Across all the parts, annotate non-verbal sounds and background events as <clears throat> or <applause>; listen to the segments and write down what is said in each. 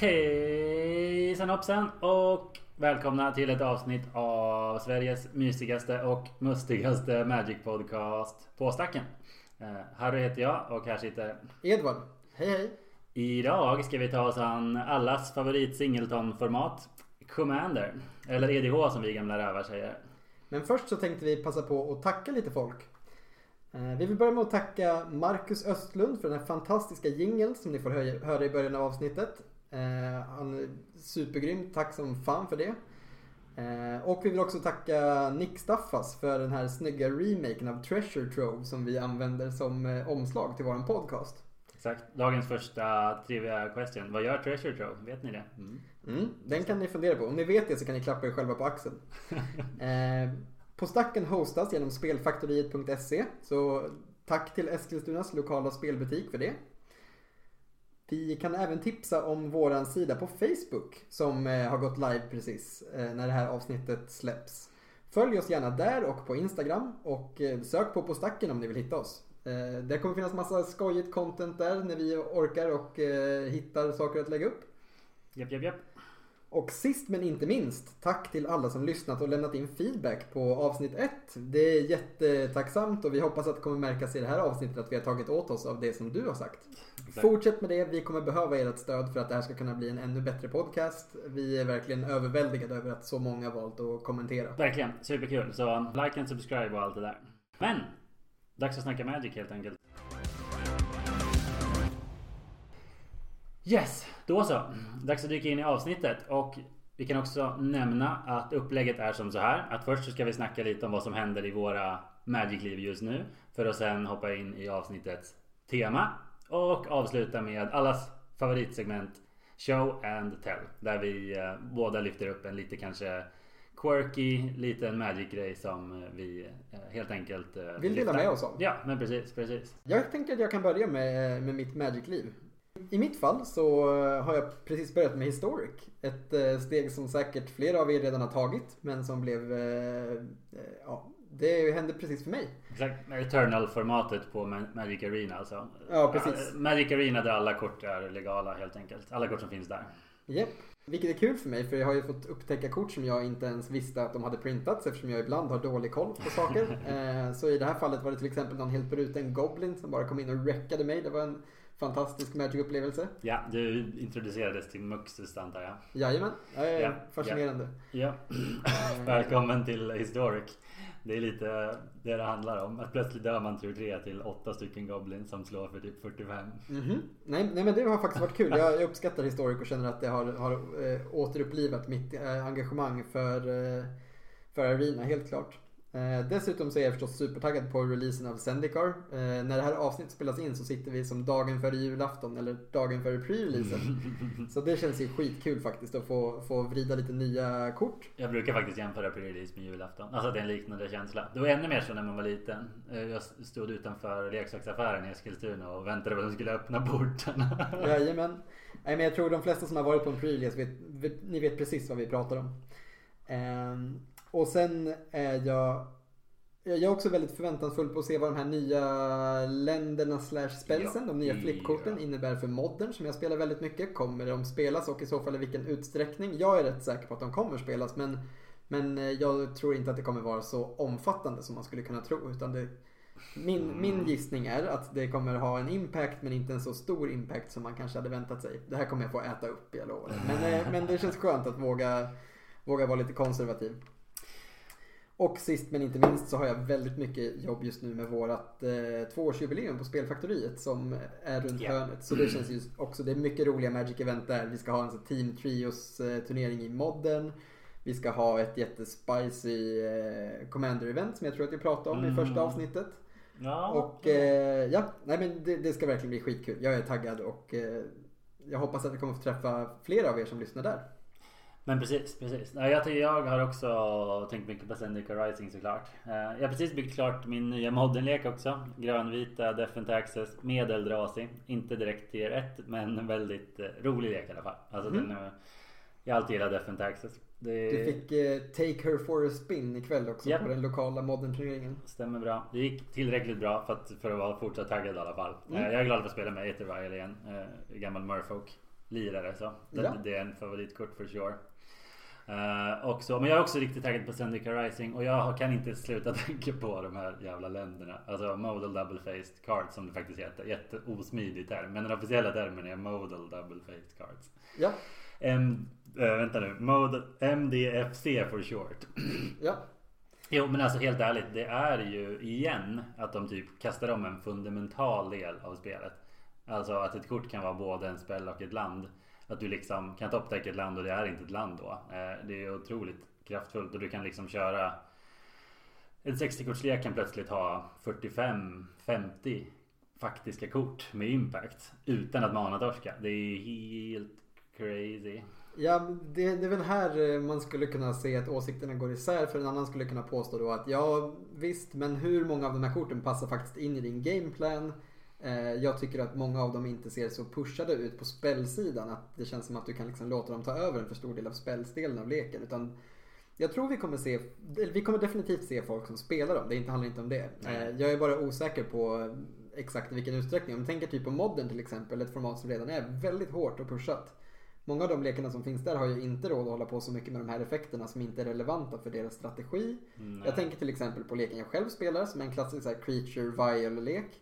Hejsan hoppsan och välkomna till ett avsnitt av Sveriges mysigaste och mustigaste Magic Podcast på stacken. Eh, Harry heter jag och här sitter Edvard, hej hej. Idag ska vi ta oss an allas favorit singleton-format Commander. Eller EDH som vi gamla rävar säger. Men först så tänkte vi passa på att tacka lite folk. Eh, Vi vill börja med att tacka Marcus Östlund för den här fantastiska jingeln som ni får hö- höra i början av avsnittet. Eh, Han är supergrym, tack som fan för det. Eh, Och vi vill också tacka Nick Staffas för den här snygga remaken av Treasure Trove som vi använder som eh, omslag till våran podcast. Exakt. Dagens första trivia question. Vad gör Treasure Trove? Vet ni det? Mm. Mm, den kan ni fundera på. Om ni vet det så kan ni klappa er själva på axeln. <laughs> eh, på stacken hostas genom spelfaktoriet.se. Så tack till Eskilstunas lokala spelbutik för det. Vi kan även tipsa om våran sida på Facebook som eh, har gått live precis eh, när det här avsnittet släpps. Följ oss gärna där och på Instagram och eh, sök på På stacken om ni vill hitta oss. Det kommer finnas massa skojigt content där när vi orkar och hittar saker att lägga upp. Japp, japp, japp. Och sist men inte minst, tack till alla som lyssnat och lämnat in feedback på avsnitt 1. Det är jättetacksamt och vi hoppas att det kommer märkas i det här avsnittet att vi har tagit åt oss av det som du har sagt. Exakt. Fortsätt med det, vi kommer behöva ert stöd för att det här ska kunna bli en ännu bättre podcast. Vi är verkligen överväldigade över att så många valt att kommentera. Verkligen, superkul. Så like and subscribe och allt det där. Men! Dags att snacka Magic helt enkelt. Yes, då så. Dags att dyka in i avsnittet. Och vi kan också nämna att upplägget är som så här. Att först så ska vi snacka lite om vad som händer i våra Magic-liv just nu. För att sen hoppa in i avsnittets tema. Och avsluta med allas favoritsegment Show and Tell. Där vi eh, båda lyfter upp en lite kanske quirky liten magic-grej som eh, vi eh, helt enkelt Vill dela lyfta. med oss av. Ja, men precis, precis. Jag tänker att jag kan börja med, med mitt Magic-liv. I mitt fall så eh, har jag precis börjat med Historic. Ett eh, steg som säkert flera av er redan har tagit men som blev... eh, Ja, det hände precis för mig. Exakt, Eternal-formatet på Ma- Magic Arena alltså. Ja, precis. Magic Arena där alla kort är legala helt enkelt. Alla kort som finns där. Japp. Vilket är kul för mig för jag har ju fått upptäcka kort som jag inte ens visste att de hade printats eftersom jag ibland har dålig koll på saker. <laughs> Så i det här fallet var det till exempel någon helt bruten Goblin som bara kom in och wreckade mig. Det var en fantastisk Magic-upplevelse. Ja, du introducerades till Muxus antar jag. Jajamän, eh, Ja, fascinerande. Ja. Välkommen till Historic. Det är lite det det handlar om. Att plötsligt dör man tur 3 till åtta stycken Goblins som slår för typ 45. Mhm. Nej, nej men det har faktiskt varit kul. Jag, jag uppskattar Historic och känner att det har, har eh, återupplivat mitt eh, engagemang för, eh, för Arena, helt klart. Eh, dessutom så är jag förstås supertaggad på releasen av Zendikar. Eh, när det här avsnittet spelas in så sitter vi som dagen före julafton eller dagen före pre-releasen. <laughs> så det känns ju skitkul faktiskt att få, få vrida lite nya kort. Jag brukar faktiskt jämföra pre-release med julafton. Alltså det är en liknande känsla. Det var ännu mer så när man var liten. Eh, Jag stod utanför leksaksaffären i Eskilstuna och väntade på att de skulle öppna portarna. <laughs> Jajamän. Nej men jag tror de flesta som har varit på en pre-release vet, vet, ni vet precis vad vi pratar om. Ehm, och sen är jag jag är också väldigt förväntansfull på att se vad de här nya länderna slash spelsen, Ja. de nya flippkorten Ja. innebär för modden som jag spelar väldigt mycket. Kommer de spelas och i så fall i vilken utsträckning? Jag är rätt säker på att de kommer spelas men, men eh, jag tror inte att det kommer vara så omfattande som man skulle kunna tro. Utan det, min, Mm. min gissning är att det kommer ha en impact men inte en så stor impact som man kanske hade väntat sig. Det här kommer jag få äta upp, jag lovar. Men, eh, men det känns skönt att våga, våga vara lite konservativ. Och sist men inte minst så har jag väldigt mycket jobb just nu med vårat eh, tvåårsjubileum på Spelfaktoriet som är runt Ja. hörnet. Så det känns ju också, det är mycket roliga Magic-event där. Vi ska ha en sån Team Trios eh, turnering i modden. Vi ska ha ett jättespicy eh, Commander-event som jag tror att vi pratade om i Mm. första avsnittet. Ja. Och eh, ja, nej men det, det ska verkligen bli skitkul. Jag är taggad och eh, jag hoppas att vi kommer få träffa flera av er som lyssnar där. Men precis, precis. Ja, Jag, jag har också tänkt mycket på Zendikar Rising såklart. Eh, Jag har precis byggt klart min nya moddenlek också. Grönvita Defent Access med Eldrazi. Inte direkt tier 1 men en väldigt eh, rolig lek i alla fall. Alltså Mhm. den, eh, jag har alltid gillat Defent Access. Det Du fick eh, Take Her For A Spin ikväll också Japp. på den lokala modden-turneringen. stämmer bra. Det gick tillräckligt bra för att, för att vara fortsatt taggad i alla fall. Mm. Eh, Jag är glad att få spela med Ethervile igen. eh, Gammal Murfolk. lirare så. Det, Ja. det är en favoritkort for sure. Uh, och så, men jag är också riktigt taggad på Zendika Rising och jag kan inte sluta <laughs> tänka på de här jävla länderna. Alltså modal double faced cards som det faktiskt heter. Jätteosmidig term. Men den officiella termen är modal double faced cards. Ja, M, äh, vänta nu. Modal, MDFC for short. <clears throat> ja. Jo men alltså helt ärligt. Det är ju igen att de typ kastar om en fundamental del av spelet. Alltså att ett kort kan vara både en spel och ett land. Att du liksom kan upptäcka ett land och det är inte ett land då. Eh, det är otroligt kraftfullt och du kan liksom köra En 60-kortslek kan plötsligt ha 45-50 faktiska kort med impact utan att manatorska. Det är helt crazy. Ja, det, det är väl här eh, man skulle kunna se att åsikterna går isär. För en annan skulle kunna påstå då att ja, visst, men hur många av de här korten passar faktiskt in i din gameplan? Eh, Jag tycker att många av dem inte ser så pushade ut på spelsidan. Att det känns som att du kan liksom låta dem ta över en för stor del av spelsdelen av leken. Utan jag tror vi kommer se, vi kommer definitivt se folk som spelar dem. Det inte- handlar inte om det. Nej. Eh, Jag är bara osäker på exakt i vilken utsträckning. Om du tänker typ på modden till exempel. Ett format som redan är väldigt hårt och pushat. Många av de lekarna som finns där har ju inte råd att hålla på så mycket med de här effekterna som inte är relevanta för deras strategi. Nej. Jag tänker till exempel på leken jag själv spelar som är en klassisk så här, creature vial-lek.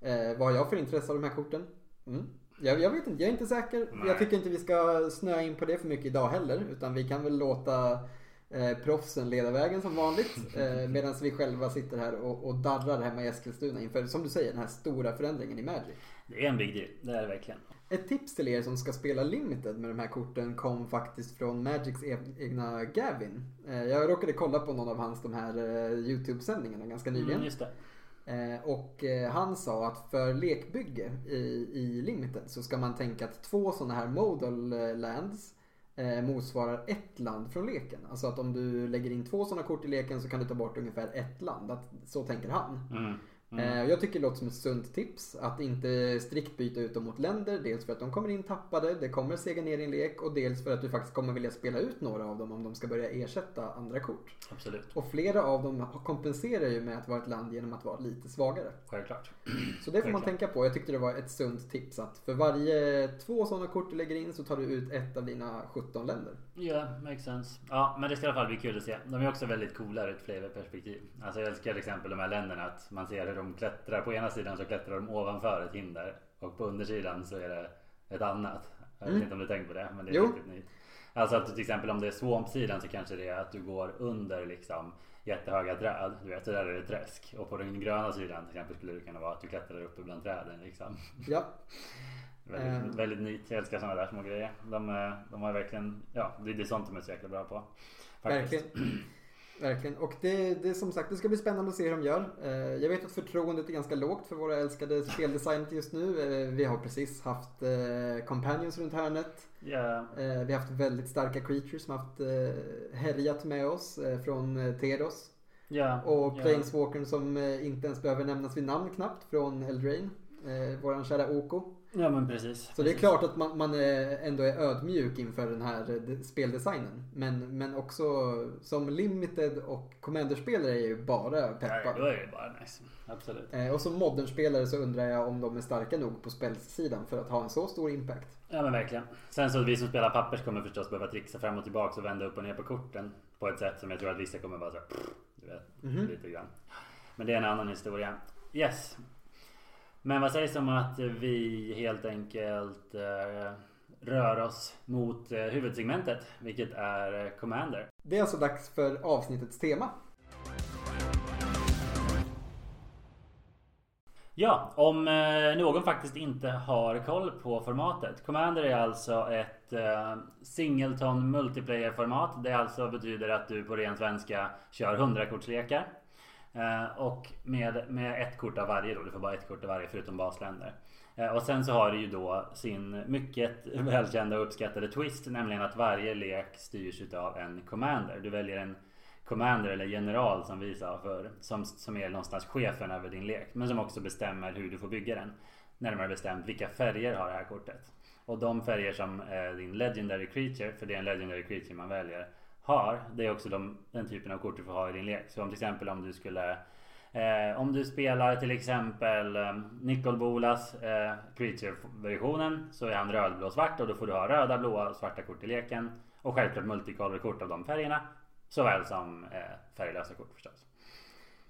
Eh, vad har jag för intresse av de här korten? Mm. Jag, jag vet inte, jag är inte säker. Nej. Jag tycker inte vi ska snöa in på det för mycket idag heller. Utan vi kan väl låta eh, proffsen leda vägen som vanligt. Eh, <laughs> Medan vi själva sitter här och, och darrar hemma i Eskilstuna inför, som du säger, den här stora förändringen i Magic. Det är en big deal. Det är det verkligen. Ett tips till er som ska spela Limited med de här korten kom faktiskt från Magics e- egna Gavin. Eh, Jag råkade kolla på någon av hans de här eh, YouTube-sändningarna ganska nyligen. Mm. Eh, Och eh, han sa att för lekbygge i, i Limited så ska man tänka att två sådana här modal eh, lands eh, motsvarar ett land från leken. Alltså att om du lägger in två sådana kort i leken så kan du ta bort ungefär ett land. Att, så tänker han. Mm. Eh, Jag tycker det låter som ett sunt tips att inte strikt byta ut dem mot länder. Dels för att de kommer in tappade, det kommer sega ner i en lek och dels för att du faktiskt kommer vilja spela ut några av dem om de ska börja ersätta andra kort. Absolut. Och flera av dem kompenserar ju med att vara ett land genom att vara lite svagare. Självklart. Så det får man tänka på. Jag tyckte det var ett sunt tips att för varje två sådana kort du lägger in så tar du ut ett av dina 17 länder. Ja, makes sense. Ja, men det ska i alla fall bli kul att se. De är också väldigt coola ur ett flavorperspektiv. Alltså jag älskar till exempel de här länderna att man ser hur de klättrar. På ena sidan så klättrar de ovanför ett hinder och på undersidan så är det ett annat. Jag vet Mm. inte om du tänkt på det, men det är Jo. riktigt nytt. Alltså att till exempel om det är swamp-sidan så kanske det är att du går under liksom jättehöga träd. Du vet, så där är det träsk. Och på den gröna sidan till exempel skulle det kunna vara att du klättrar uppe bland träden liksom. Ja, <laughs> Väldigt, Ehm. väldigt nytt. Jag älskar sådana där små grejer. De, eh, de har verkligen, ja det, det är sånt de är så jäkla bra på. Faktiskt. verkligen. <clears throat> Verkligen. Och det, det som sagt, det ska bli spännande att se hur de gör. Eh, Jag vet att förtroendet är ganska lågt för våra älskade speldesignet just nu. Eh, Vi har precis haft Companions runt hörnet. Eh, Vi har haft väldigt starka creatures som haft härjat med oss från Teros. ja, Och. Planeswalkern som eh, inte ens behöver nämnas vid namn knappt från Eldraine. Eh, våran kära Oko. Ja men precis. Så det är precis. klart att man, man är, ändå är ödmjuk inför den här eh, de- speldesignen. Men, men också som limited och commander-spelare är ju bara Ja, då peppar. är det bara nice. Absolut. Eh, och som modern-spelare så undrar jag om de är starka nog på spelsidan för att ha en så stor impact. Ja men verkligen. Sen så vi som spelar pappers kommer förstås behöva trixa fram och tillbaka och vända upp och ner på korten. På ett sätt som jag tror att vissa kommer bara så här, du vet, Mhm. lite grann. Men det är en annan historia. Yes. Men vad sägs om att vi helt enkelt eh, rör oss mot eh, huvudsegmentet, vilket är eh, Commander. Det är alltså dags för avsnittets tema. Ja, om någon faktiskt inte har koll på formatet. Commander är alltså ett singleton multiplayer format. Det alltså betyder att du på ren svenska kör 100 kortslekar. Eh, och med, med ett kort av varje då. Du får bara ett kort av varje förutom basländer. Eh, och sen så har det ju då sin mycket välkända och uppskattade twist. Nämligen att varje lek styrs utav en commander. Du väljer en commander eller general som vi sa för som, som är någonstans chefen över din lek. Men som också bestämmer hur du får bygga den. Närmare bestämt vilka färger har det här kortet. Och de färger som eh, din legendary creature, för det är en legendary creature man väljer, har. Det är också de, den typen av kort du får ha i din lek. Så om till exempel om du skulle Eh, om du spelar till exempel eh, Nicol Bolas eh, Creature-versionen så är han röd, blå, svart och då får du ha röda, blåa och svarta kort i leken. Och självklart multicolor-kort av de färgerna. Såväl som eh, färglösa kort förstås.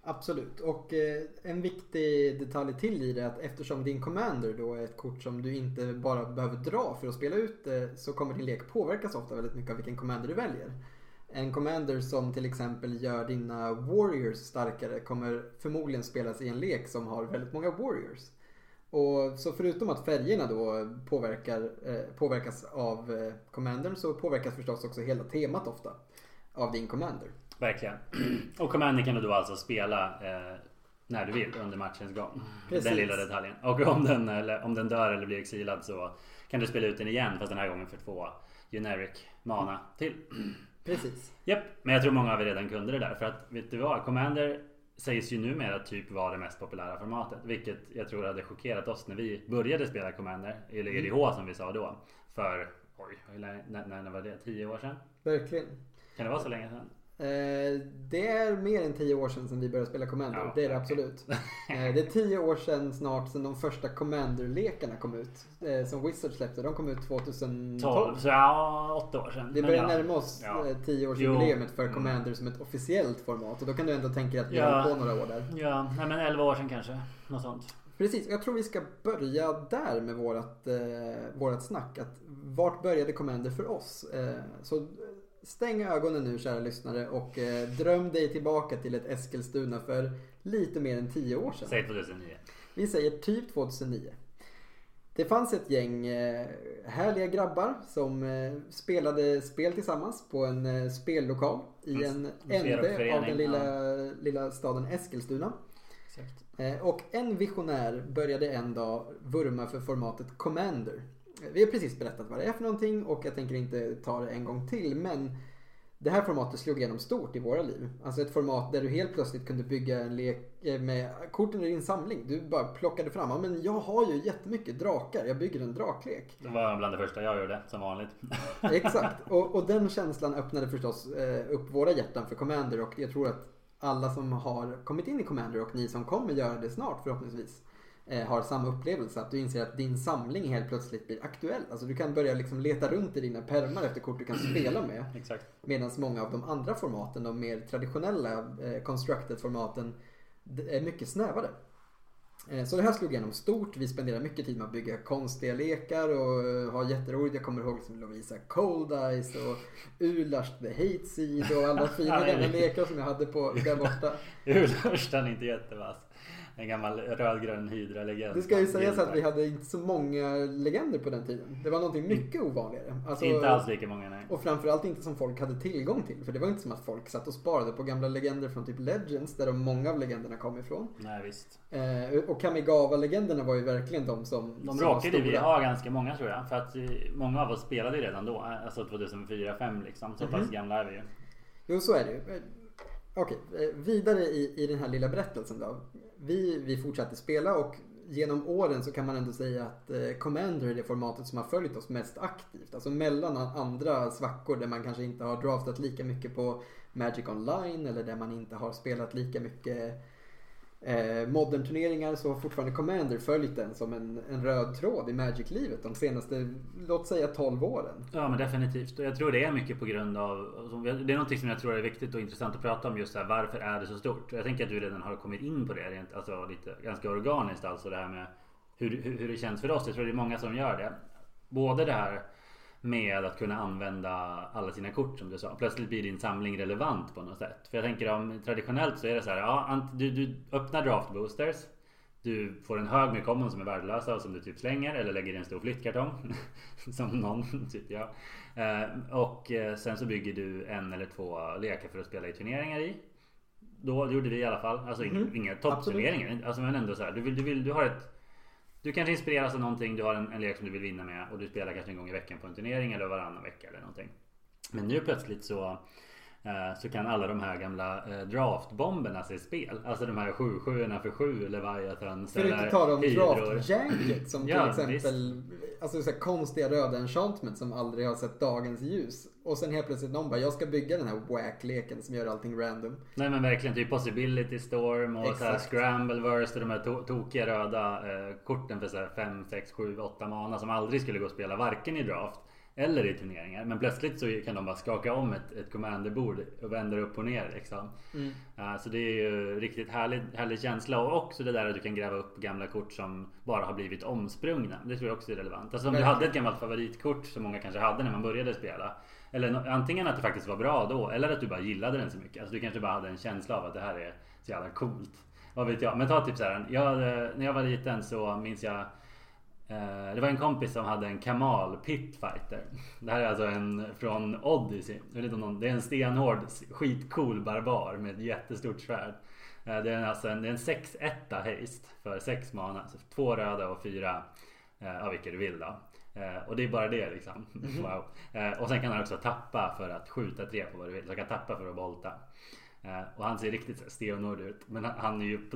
Absolut. Och eh, en viktig detalj till i det är att eftersom din commander då är ett kort som du inte bara behöver dra för att spela ut det så kommer din lek påverkas ofta väldigt mycket av vilken commander du väljer. En commander som till exempel gör dina warriors starkare kommer förmodligen spelas i en lek som har väldigt många warriors. Och så förutom att färgerna då påverkar, eh, påverkas av eh, commandern så påverkas förstås också hela temat ofta av din commander. Verkligen. <clears throat> Och Commander kan du då alltså spela eh, när du vill under matchens gång. Precis. Den lilla detaljen. Och om den, eller, om den dör eller blir exilad så kan du spela ut den igen fast den här gången för två generic mana till. <clears throat> Precis. Japp, men jag tror många av er redan kunde det där. För att vet du vad? Commander sägs ju numera typ vara det mest populära formatet. Vilket jag tror hade chockerat oss när vi började spela Commander. Eller EDH som vi sa då. För, oj, när, när var det? Tio år sedan? Verkligen. Kan det vara så länge sedan? Eh, det är mer än tio år sedan, sedan vi började spela Commander. Ja, det är det absolut. <laughs> Eh, det är tio år sedan snart sedan de första Commander-lekarna kom ut. Eh, som Wizards släppte. De kom ut 2012. 12, så ja, åtta år sedan. Vi börjar ja. närma oss Ja. tioårsjubileumet för Commander som ett officiellt format. Och då kan du ändå tänka dig att vi Ja. har på några år där. Ja, nej men 11 år sedan kanske. Något sånt. Precis, jag tror vi ska börja där med vårat, eh, vårat snack. Att vart började Commander för oss? Eh, så stäng ögonen nu kära lyssnare och eh, dröm dig tillbaka till ett Eskilstuna för lite mer än tio år sedan. Säg 2009. Vi säger typ 2009. Det fanns ett gäng eh, härliga grabbar som eh, spelade spel tillsammans på en eh, spellokal i En ände av den lilla, lilla staden Eskilstuna. Exakt. Eh, Och en visionär började en dag vurma för formatet Commander. Vi har precis berättat vad det är för någonting och jag tänker inte ta det en gång till men det här formatet slog igenom stort i våra liv. Alltså ett format där du helt plötsligt kunde bygga en lek eh, med korten i din samling. Du bara plockade fram, ja men jag har ju jättemycket drakar, jag bygger en draklek. Det var bland det första jag gjorde som vanligt. <laughs> <laughs> Exakt, och, och den känslan öppnade förstås eh, upp våra hjärtan för Commander och jag tror att alla som har kommit in i Commander och ni som kommer göra det snart förhoppningsvis har samma upplevelse. Att du inser att din samling helt plötsligt blir aktuell. Alltså du kan börja liksom leta runt i dina pärmar efter kort du kan spela med. <clears throat> Exakt. Medan många av de andra formaten, de mer traditionella eh, constructed formaten, d- är mycket snävare. Eh, Så det här slog igenom stort. Vi spenderar mycket tid med att bygga konstiga lekar och eh, ha jätteroligt. Jag kommer ihåg liksom Lovisa Cold Eyes och Ularst The Hate Seed och alla fina <laughs> gamla lekar som jag hade på där borta. <laughs> Urlörstan är inte jättevass. En gammal rödgrön hydra-legend. Det ska ju sägas att vi hade inte så många legender på den tiden. Det var någonting mycket ovanligare. Alltså, Inte alls lika många nej. Och framförallt inte som folk hade tillgång till. För det var inte som att folk satt och sparade på gamla legender från typ Legends där de många av legenderna kom ifrån. Nej visst. Eh, och Kamigawa-legenderna var ju verkligen de som De råkade vi ha ganska många tror jag. För att eh, många av oss spelade ju redan då. Alltså 2004-2005 liksom. Så pass Mhm. gamla är vi ju. Jo, så är det ju. Okej, eh, vidare i, i den här lilla berättelsen då. Vi, vi fortsatte spela och genom åren så kan man ändå säga att eh, Commander är det formatet som har följt oss mest aktivt. Alltså mellan andra svackor där man kanske inte har draftat lika mycket på Magic Online eller där man inte har spelat lika mycket eh, modern turneringar så har fortfarande Commander följt den som en, en röd tråd i Magic-livet de senaste, låt säga 12 åren. Ja men definitivt. Och jag tror det är mycket på grund av Det är någonting som jag tror är viktigt och intressant att prata om just här, Varför är det så stort? Jag tänker att du redan har kommit in på det rent, alltså lite ganska organiskt alltså det här med hur, hur, hur det känns för oss. Jag tror det är många som gör det. Både det här med att kunna använda alla sina kort som du sa. Plötsligt blir din samling relevant på något sätt. För jag tänker om traditionellt så är det så här. Ja, du, du öppnar draft boosters. Du får en hög med common som är värdelösa och som du typ slänger eller lägger i en stor flyttkartong. <laughs> som någon, <laughs> typ jag. Eh, och eh, sen så bygger du en eller två lekar för att spela i turneringar i. Då gjorde vi i alla fall. Alltså Mhm. inga toppturneringar. Alltså men ändå så här. Du, vill, du, vill, du har ett du kanske inspireras av någonting, du har en, en lek som du vill vinna med och du spelar kanske en gång i veckan på en turnering eller varannan vecka eller någonting. Men nu plötsligt så eh, så kan alla de här gamla eh, draftbomberna se spel. Alltså de här 7 7 för 7 Leviathan För att inte tala om draftjanket som <clears throat> Ja, till exempel alltså, så konstiga röda enchantment som aldrig har sett dagens ljus. Och sen helt plötsligt någon bara, jag ska bygga den här whack-leken som gör allting random. Nej men verkligen typ Possibility Storm och så här Exakt. Scrambleverse och de här to- tokiga röda eh, korten för så här 5, 6, 7, 8 mana som aldrig skulle gå att spela varken i draft eller i turneringar. Men plötsligt så kan de bara skaka om ett, ett commanderbord och vända upp och ner liksom. Mm. Eh, så det är ju riktigt härlig, härlig känsla och också det där att du kan gräva upp gamla kort som bara har blivit omsprungna. Det tror jag också är relevant. Alltså om du hade ett gammalt favoritkort som många kanske hade när man började spela. Eller antingen att det faktiskt var bra då eller att du bara gillade den så mycket. Alltså du kanske bara hade en känsla av att det här är så jävla coolt. Vad vet jag. Men ta typ så här. Jag, när jag var liten så minns jag eh, det var en kompis som hade en Kamal Pitfighter. Det här är alltså en från Odyssey. Jag vet inte om någon, det är en stenhård skitcool barbar med ett jättestort svärd. Eh, Det är alltså en, det är en 6-1 haste för 6 mana. Alltså två röda och fyra eh, av vilka du vill då. Eh, Och det är bara det liksom. Wow. Eh, Och sen kan han också tappa för att skjuta tre på vad du vill. Så han kan tappa för att volta. Eh, Och han ser riktigt stenhård ut. Men han- är ju...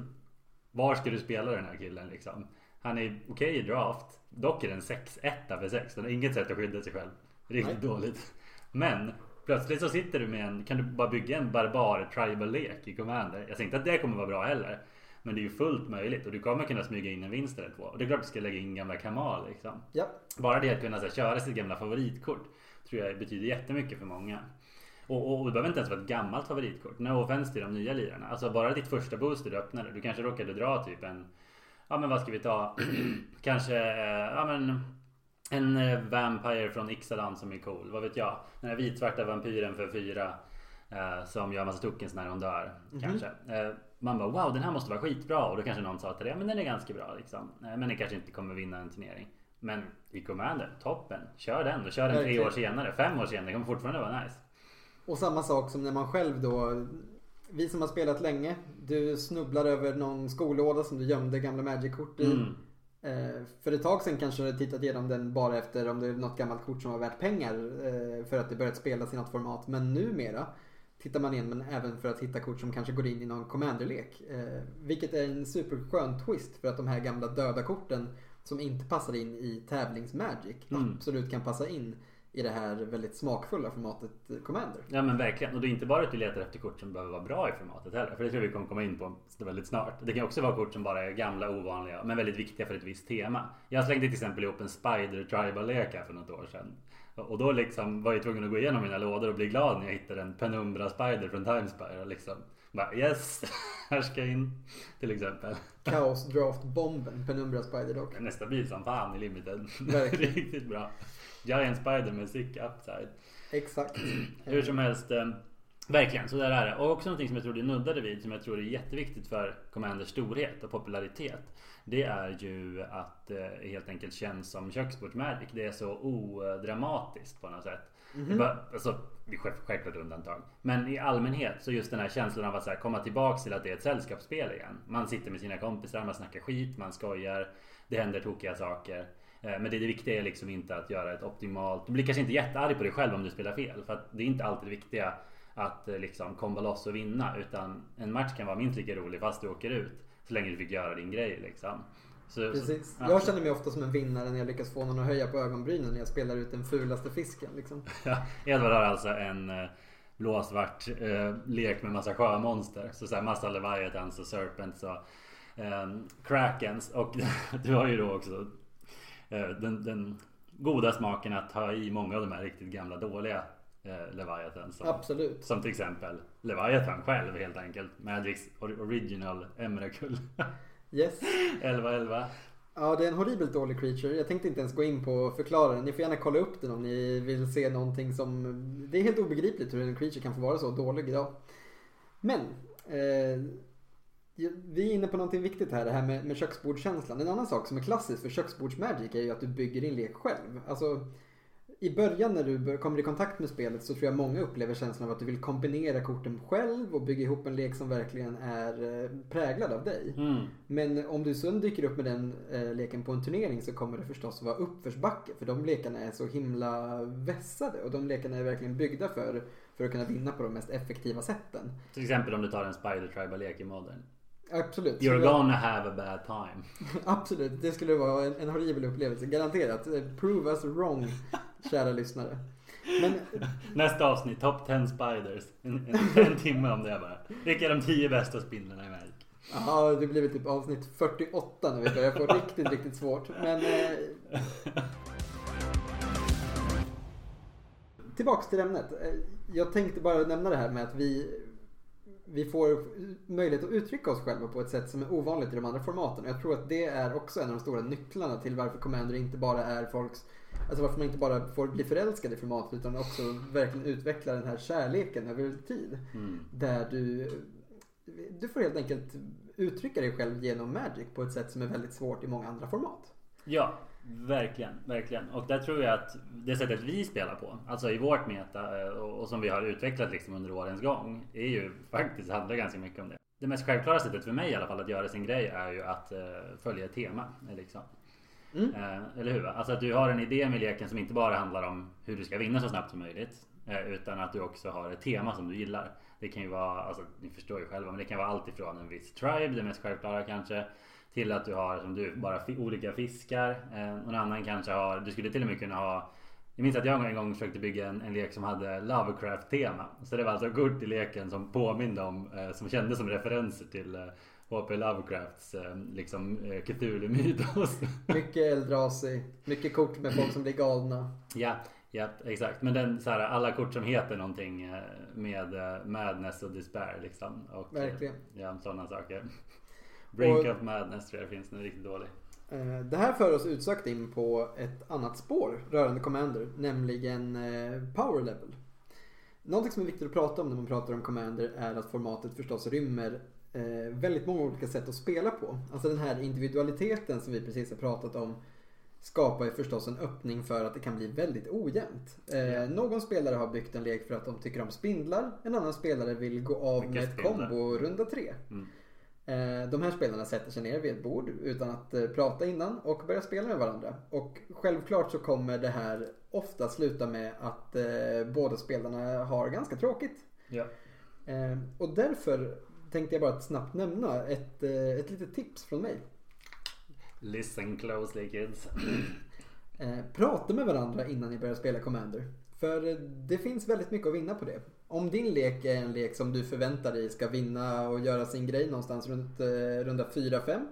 Var ska du spela den här killen liksom? Han är okej i draft. Dock är den 6-1 för 6. Den har inget sätt att skydda sig själv. Riktigt Nej. dåligt. Men plötsligt så sitter du med en... Kan du bara bygga en barbar tribal lek i Commander? Jag säger inte att det kommer vara bra heller. Men det är ju fullt möjligt och du kommer kunna smyga in en vinst eller två. Och det är klart du ska lägga in gamla Kamal liksom. Ja, Bara det att kunna här, köra sitt gamla favoritkort tror jag betyder jättemycket för många. Och, och, och det behöver inte ens vara ett gammalt favoritkort. No offense till de nya lirarna. Alltså bara ditt första booster du öppnade. Du kanske råkade dra typ en... Ja men vad ska vi ta? <clears throat> kanske... eh, Ja men... En eh, Vampire från Ixalan som är cool. Vad vet jag? Den här vitsvarta vampyren för fyra. Eh, som gör massa tokens när hon dör. Kanske. Eh, man bara wow den här måste vara skitbra. Och då kanske någon sa till det. Men den är ganska bra liksom. Men den kanske inte kommer vinna en turnering. Men i Commander, toppen. Kör den. Och kör den tre år senare. Fem år senare. Det kommer fortfarande vara nice. och samma sak som när man själv då vi som har spelat länge, du snubblar över någon skolåda som du gömde gamla Magic-kort i. Mm. Eh, för ett tag sedan kanske du tittat igenom den bara efter om det är något gammalt kort som var värt pengar eh, för att det börjat spelas i något format. Men numera tittar man igen men även för att hitta kort som kanske går in i någon commanderlek. Eh, vilket är en superskön twist för att de här gamla döda korten som inte passar in i tävlingsmagic Mm. absolut kan passa in i det här väldigt smakfulla formatet eh, Commander. Ja men verkligen. Och det är inte bara att du letar efter kort som behöver vara bra i formatet heller. För det tror jag vi kommer komma in på väldigt snart. Det kan också vara kort som bara är gamla ovanliga men väldigt viktiga för ett visst tema. Jag slängde till exempel ihop en Spider Tribal lek här för något år sedan. Och då liksom var jag tvungen att gå igenom mina lådor och bli glad när jag hittade en Penumbra Spider från Timespire. Liksom bara yes, <laughs> här ska jag in. Till exempel. Chaos Draft Bomben, Penumbra Spider dock. Den är stabil som fan i limited. <laughs> Verkligen. Riktigt bra. Giant Spider med sick upside. Exakt. <clears throat> Hur som helst. Eh, verkligen, så där är det. Och också någonting som jag tror du nuddade vid som jag tror är jätteviktigt för Commanders storhet och popularitet. Det är ju att det helt enkelt känns som köksbordsmagic. Det är så odramatiskt på något sätt. Det bara- Alltså, det är själv- självklart undantag. Men i allmänhet så just den här känslan av att så här, komma tillbaks till att det är ett sällskapsspel igen. Man sitter med sina kompisar, man snackar skit, man skojar. Det händer tokiga saker. Eh, Men det, det viktiga är liksom inte att göra ett optimalt... Du blir kanske inte jättearg på dig själv om du spelar fel. För att det är inte alltid det viktiga att eh, liksom komma loss och vinna. Utan en match kan vara minst lika rolig fast du åker ut. Så länge du fick göra din grej liksom. Så, Precis. Så, ja. Jag känner mig ofta som en vinnare när jag lyckas få någon att höja på ögonbrynen när jag spelar ut den fulaste fisken. Liksom. <laughs> Edvard har alltså en eh, blåsvart eh, lek med massa sjömonster. Så, så här, massa Leviathans och Serpents och eh, Krakens. Och <laughs> du har ju då också eh, den, den goda smaken att ha i många av de här riktigt gamla dåliga eh, Leviathans. Som, Absolut. som till exempel Leviathan själv helt enkelt. Magics or- original Emrakul. <laughs> Yes. 1111. Ja, det är en horribelt dålig creature. Jag tänkte inte ens gå in på att förklara den. Ni får gärna kolla upp den om ni vill se någonting som... Det är helt obegripligt hur en creature kan få vara så dålig idag. Men, eh, vi är inne på någonting viktigt här, det här med, med köksbordskänslan. En annan sak som är klassisk för köksbordsmagic är ju att du bygger din lek själv. Alltså, i början när du kommer i kontakt med spelet så tror jag många upplever känslan av att du vill kombinera korten själv och bygga ihop en lek som verkligen är eh, präglad av dig. Mm. Men om du sen dyker upp med den eh, leken på en turnering så kommer det förstås vara uppförsbacke. För de lekarna är så himla vässade och de lekarna är verkligen byggda för, för att kunna vinna på de mest effektiva sätten. Till exempel om du tar en Spider Tribal lek i modern. Absolut. You're gonna have a bad time. <laughs> Absolut, det skulle vara en, en horribel upplevelse. Garanterat. Eh, Prove us wrong, <laughs> kära lyssnare. Men <laughs> Nästa avsnitt, Top 10 Spiders. En, en, en timme om det bara. Vilka är de 10 bästa spindlarna i Magic? ja, det blir typ avsnitt 48 när vi börjar få riktigt, riktigt svårt. Men eh, tillbaks till ämnet. Eh, Jag tänkte bara nämna det här med att vi vi får möjlighet att uttrycka oss själva på ett sätt som är ovanligt i de andra formaten. Och Jag tror att det är också en av de stora nycklarna till varför Commander inte bara är folks Alltså varför man inte bara får bli förälskad i formatet utan också verkligen utveckla den här kärleken över tid. Mm. Där du, du får helt enkelt uttrycka dig själv genom Magic på ett sätt som är väldigt svårt i många andra format. Ja, verkligen, verkligen. Och där tror jag att det sättet vi spelar på, alltså i vårt meta eh, och, som vi har utvecklat liksom under årens gång, är ju faktiskt handlar ganska mycket om det. Det mest självklara sättet för mig i alla fall att göra sin grej är ju att eh, följa ett tema. Liksom. Mm. Eh, eller hur? Alltså att du har en idé med leken som inte bara handlar om hur du ska vinna så snabbt som möjligt. Eh, utan att du också har ett tema som du gillar. Det kan ju vara, alltså ni förstår ju själva, men det kan vara allt ifrån en viss tribe, det mest självklara kanske. Till att du har som du bara olika fiskar. Eh, någon annan kanske har, du skulle till och med kunna ha jag minns att jag en gång försökte bygga en, en lek som hade Lovecraft-tema. Så det var alltså kort i leken som påminde om, eh, som kändes som referenser till eh, H.P. Lovecrafts eh, liksom eh, Cthulhu-mytos. <laughs> Mycket Eldrazi, mycket kort med folk som blir galna. ja, ja, exakt. Men den, så här, alla kort som heter någonting eh, med Madness och Despair liksom. Och, Verkligen. Ja, sådana saker. Brink Och- of Madness tror jag finns, den är riktigt dålig. Det här för oss utsökt in på ett annat spår rörande Commander, nämligen Power Level. Någonting som är viktigt att prata om när man pratar om Commander är att formatet förstås rymmer eh, väldigt många olika sätt att spela på. Alltså den här individualiteten som vi precis har pratat om skapar ju förstås en öppning för att det kan bli väldigt ojämnt. Eh, någon spelare har byggt en lek för att de tycker om spindlar. En annan spelare vill gå av Mycket med ett spindlar. kombo runda tre. Mm. Eh, De här spelarna sätter sig ner vid ett bord utan att eh, prata innan och börjar spela med varandra. Och självklart så kommer det här ofta sluta med att eh, båda spelarna har ganska tråkigt. Ja. Och därför tänkte jag bara snabbt nämna ett, eh, ett litet tips från mig. Listen closely kids. <clears throat> Eh, prata med varandra innan ni börjar spela Commander. För eh, det finns väldigt mycket att vinna på det. Om din lek är en lek som du förväntar dig ska vinna och göra sin grej någonstans runt eh, runda 4-5.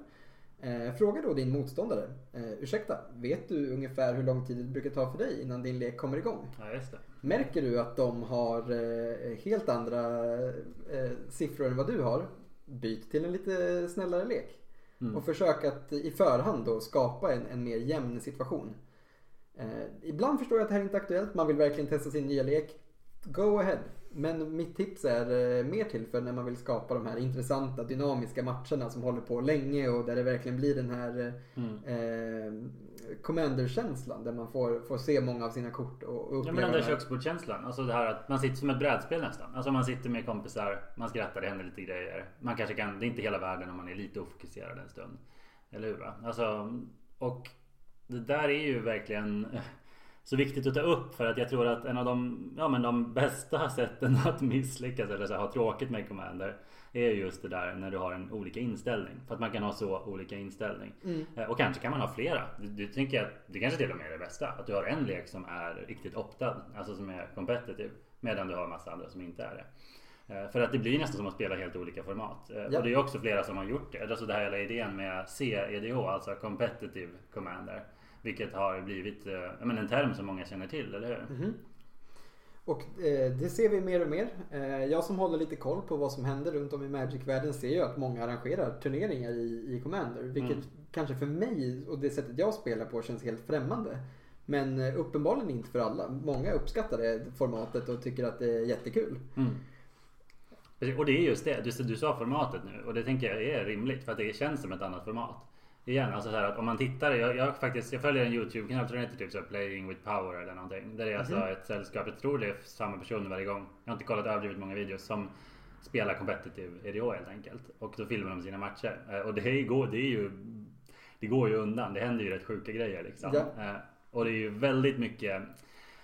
Eh, fråga då din motståndare. Eh, ursäkta, vet du ungefär hur lång tid det brukar ta för dig innan din lek kommer igång? Ja, just det. Märker du att de har eh, helt andra eh, siffror än vad du har, byt till en lite snällare lek. Mm. Och försök att i förhand då skapa en, en mer jämn situation. Eh, ibland förstår jag att det här inte är aktuellt, man vill verkligen testa sin nya lek. Go ahead. Men mitt tips är eh, mer till för när man vill skapa de här intressanta dynamiska matcherna som håller på länge och där det verkligen blir den här Mm. eh, commander-känslan där man får, får se många av sina kort och, och Ja uppleva men den där köksbordskänslan. Alltså det här att man sitter som ett brädspel nästan. Alltså man sitter med kompisar, man skrattar, det händer lite grejer. Man kanske kan, det är inte hela världen om man är lite ofokuserad en stund. Eller hur va? Alltså, och det där är ju verkligen så viktigt att ta upp för att jag tror att en av de, ja, men de bästa sätten <laughs> att misslyckas eller så här, ha tråkigt med Commander är just det där när du har en olika inställning. För att man kan ha så olika inställning. Mm. Eh, Och kanske kan man ha flera. Du, du tänker att det kanske till och med är det bästa. Att du har en lek som är riktigt optad. Alltså som är competitive. Medan du har en massa andra som inte är det. Eh, För att det blir nästan som att spela helt olika format. Eh, Ja. Och det är också flera som har gjort det. Alltså det här hela idén med CEDH, alltså Competitive Commander. Vilket har blivit eh, men en term som många känner till, eller hur? Mhm. Och eh, det ser vi mer och mer. Eh, jag som håller lite koll på vad som händer runt om i Magic-världen ser ju att många arrangerar turneringar i, i Commander. Vilket Mm. kanske för mig och det sättet jag spelar på känns helt främmande. Men eh, uppenbarligen inte för alla. Många uppskattar det formatet och tycker att det är jättekul. Mm. Och det är just det, du, du sa formatet nu och det tänker jag är rimligt för att det känns som ett annat format. Igen, alltså så här att om man tittar, jag, jag faktiskt, jag följer en YouTube-kanal, tror den heter typ så Playing with Power eller någonting. Där det är alltså Mhm. ett sällskap, jag tror det är samma personer varje gång. Jag har inte kollat överdrivet många videos som spelar competitive EDH helt enkelt. Och då filmar de sina matcher. Eh, Och det går, det är ju, det går ju undan, det händer ju rätt sjuka grejer liksom. Ja. Eh, Och det är ju väldigt mycket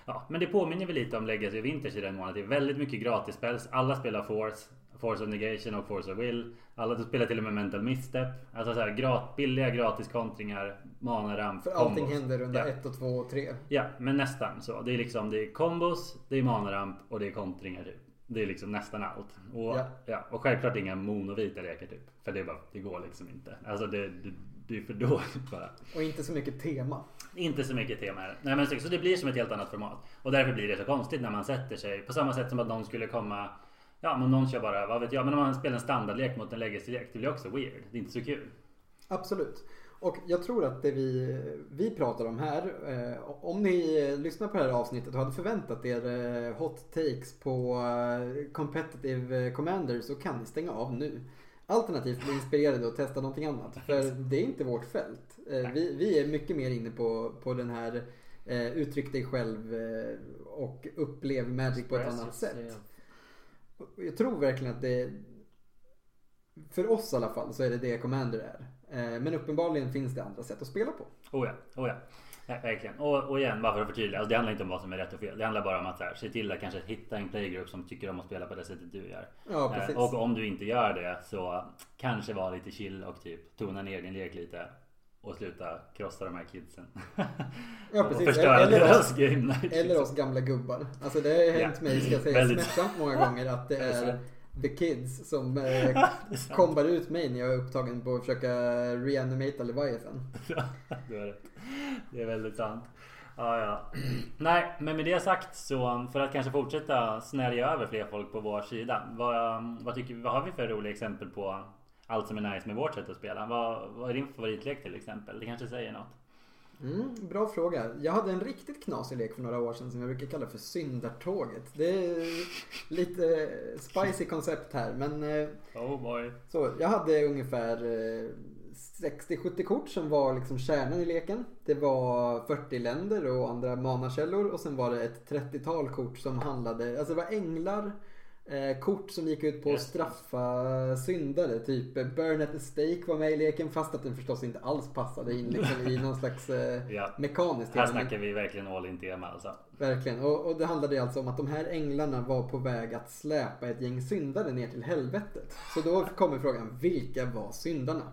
Ja, men det påminner väl lite om Legacy Vintage i den mån att det är väldigt mycket gratis spels. Alla spelar Force. Force of Negation och Force of Will. Alla du spelar till och med Mental Misstep. Alltså så här, grat, billiga gratiskontringar, mana-ramp, För allting combos. händer under Ja. 1 och 2 och 3. Ja, men nästan så. Det är liksom det är kombos, det är mana-ramp och det är kontringar typ. Det är liksom nästan allt. Och, Ja. ja. och självklart inga monovita lekar typ. För det är bara, det går liksom inte. Alltså det, det, det är för dåligt <laughs> bara. Och inte så mycket tema. Inte så mycket tema här. Nej men så, så det blir som ett helt annat format. Och därför blir det så konstigt när man sätter sig. På samma sätt som att någon skulle komma. Ja men någon kör bara, vad vet jag. Men om man spelar en standardlek mot en legacy-lek. Det blir också weird. Det är inte så kul. Absolut. Och jag tror att det vi, vi pratar om här, eh, om ni lyssnar på det här avsnittet och hade förväntat er eh, hot takes på eh, competitive eh, commander så kan ni stänga av nu. Alternativt bli inspirerade och testa någonting annat. För det är inte vårt fält. Eh, vi, vi är mycket mer inne på, på den här eh, uttryck dig själv och upplev Magic på ett annat sätt. Jag tror verkligen att det för oss i alla fall så är det det Commander är. Eh, Men uppenbarligen finns det andra sätt att spela på. Oh ja, oh ja. ja verkligen. Och, och igen, bara för att förtydliga. Alltså det handlar inte om vad som är rätt och fel. Det handlar bara om att så här, se till att kanske hitta en playgroup som tycker om att spela på det sättet du gör. Ja, precis. Eh, och om du inte gör det så kanske var lite chill och typ tona ner din lek lite. Och sluta krossa de här kidsen. <laughs> Ja, och förstöra Eller deras oss- game night. Eller liksom. oss gamla gubbar. Alltså det har hänt Ja. mig, ska jag säga, Väldigt- smärtsamt många <laughs> gånger att det är the kids som eh, <laughs> kombar ut mig när jag är upptagen på att försöka reanimata Leviathan. du har rätt. Det är väldigt sant. Ja, ja. <clears throat> Nej, men med det sagt så för att kanske fortsätta snärja över fler folk på vår sida. Vad, vad, tycker, vad har vi för roliga exempel på allt som är nice med vårt sätt att spela? Vad, vad är din favoritlek till exempel? Det kanske säger något. Mm, bra fråga. Jag hade en riktigt knasig lek för några år sedan som jag brukar kalla för syndartåget. Det är lite spicy koncept här men eh, Oh boy. Så jag hade ungefär eh, 60-70 kort som var liksom kärnan i leken. Det var 40 länder och andra manakällor och sen var det ett 30-tal kort som handlade, alltså det var änglar, eh, kort som gick ut på att straffa syndare. Typ eh, Burn at the Stake var med i leken fast att den förstås inte alls passade in liksom, i någon slags eh, <laughs> Ja. mekaniskt Här tema. snackar vi verkligen all in tema alltså. Verkligen. Och, och det handlade alltså om att de här änglarna var på väg att släpa ett gäng syndare ner till helvetet. Så då kommer frågan, vilka var syndarna?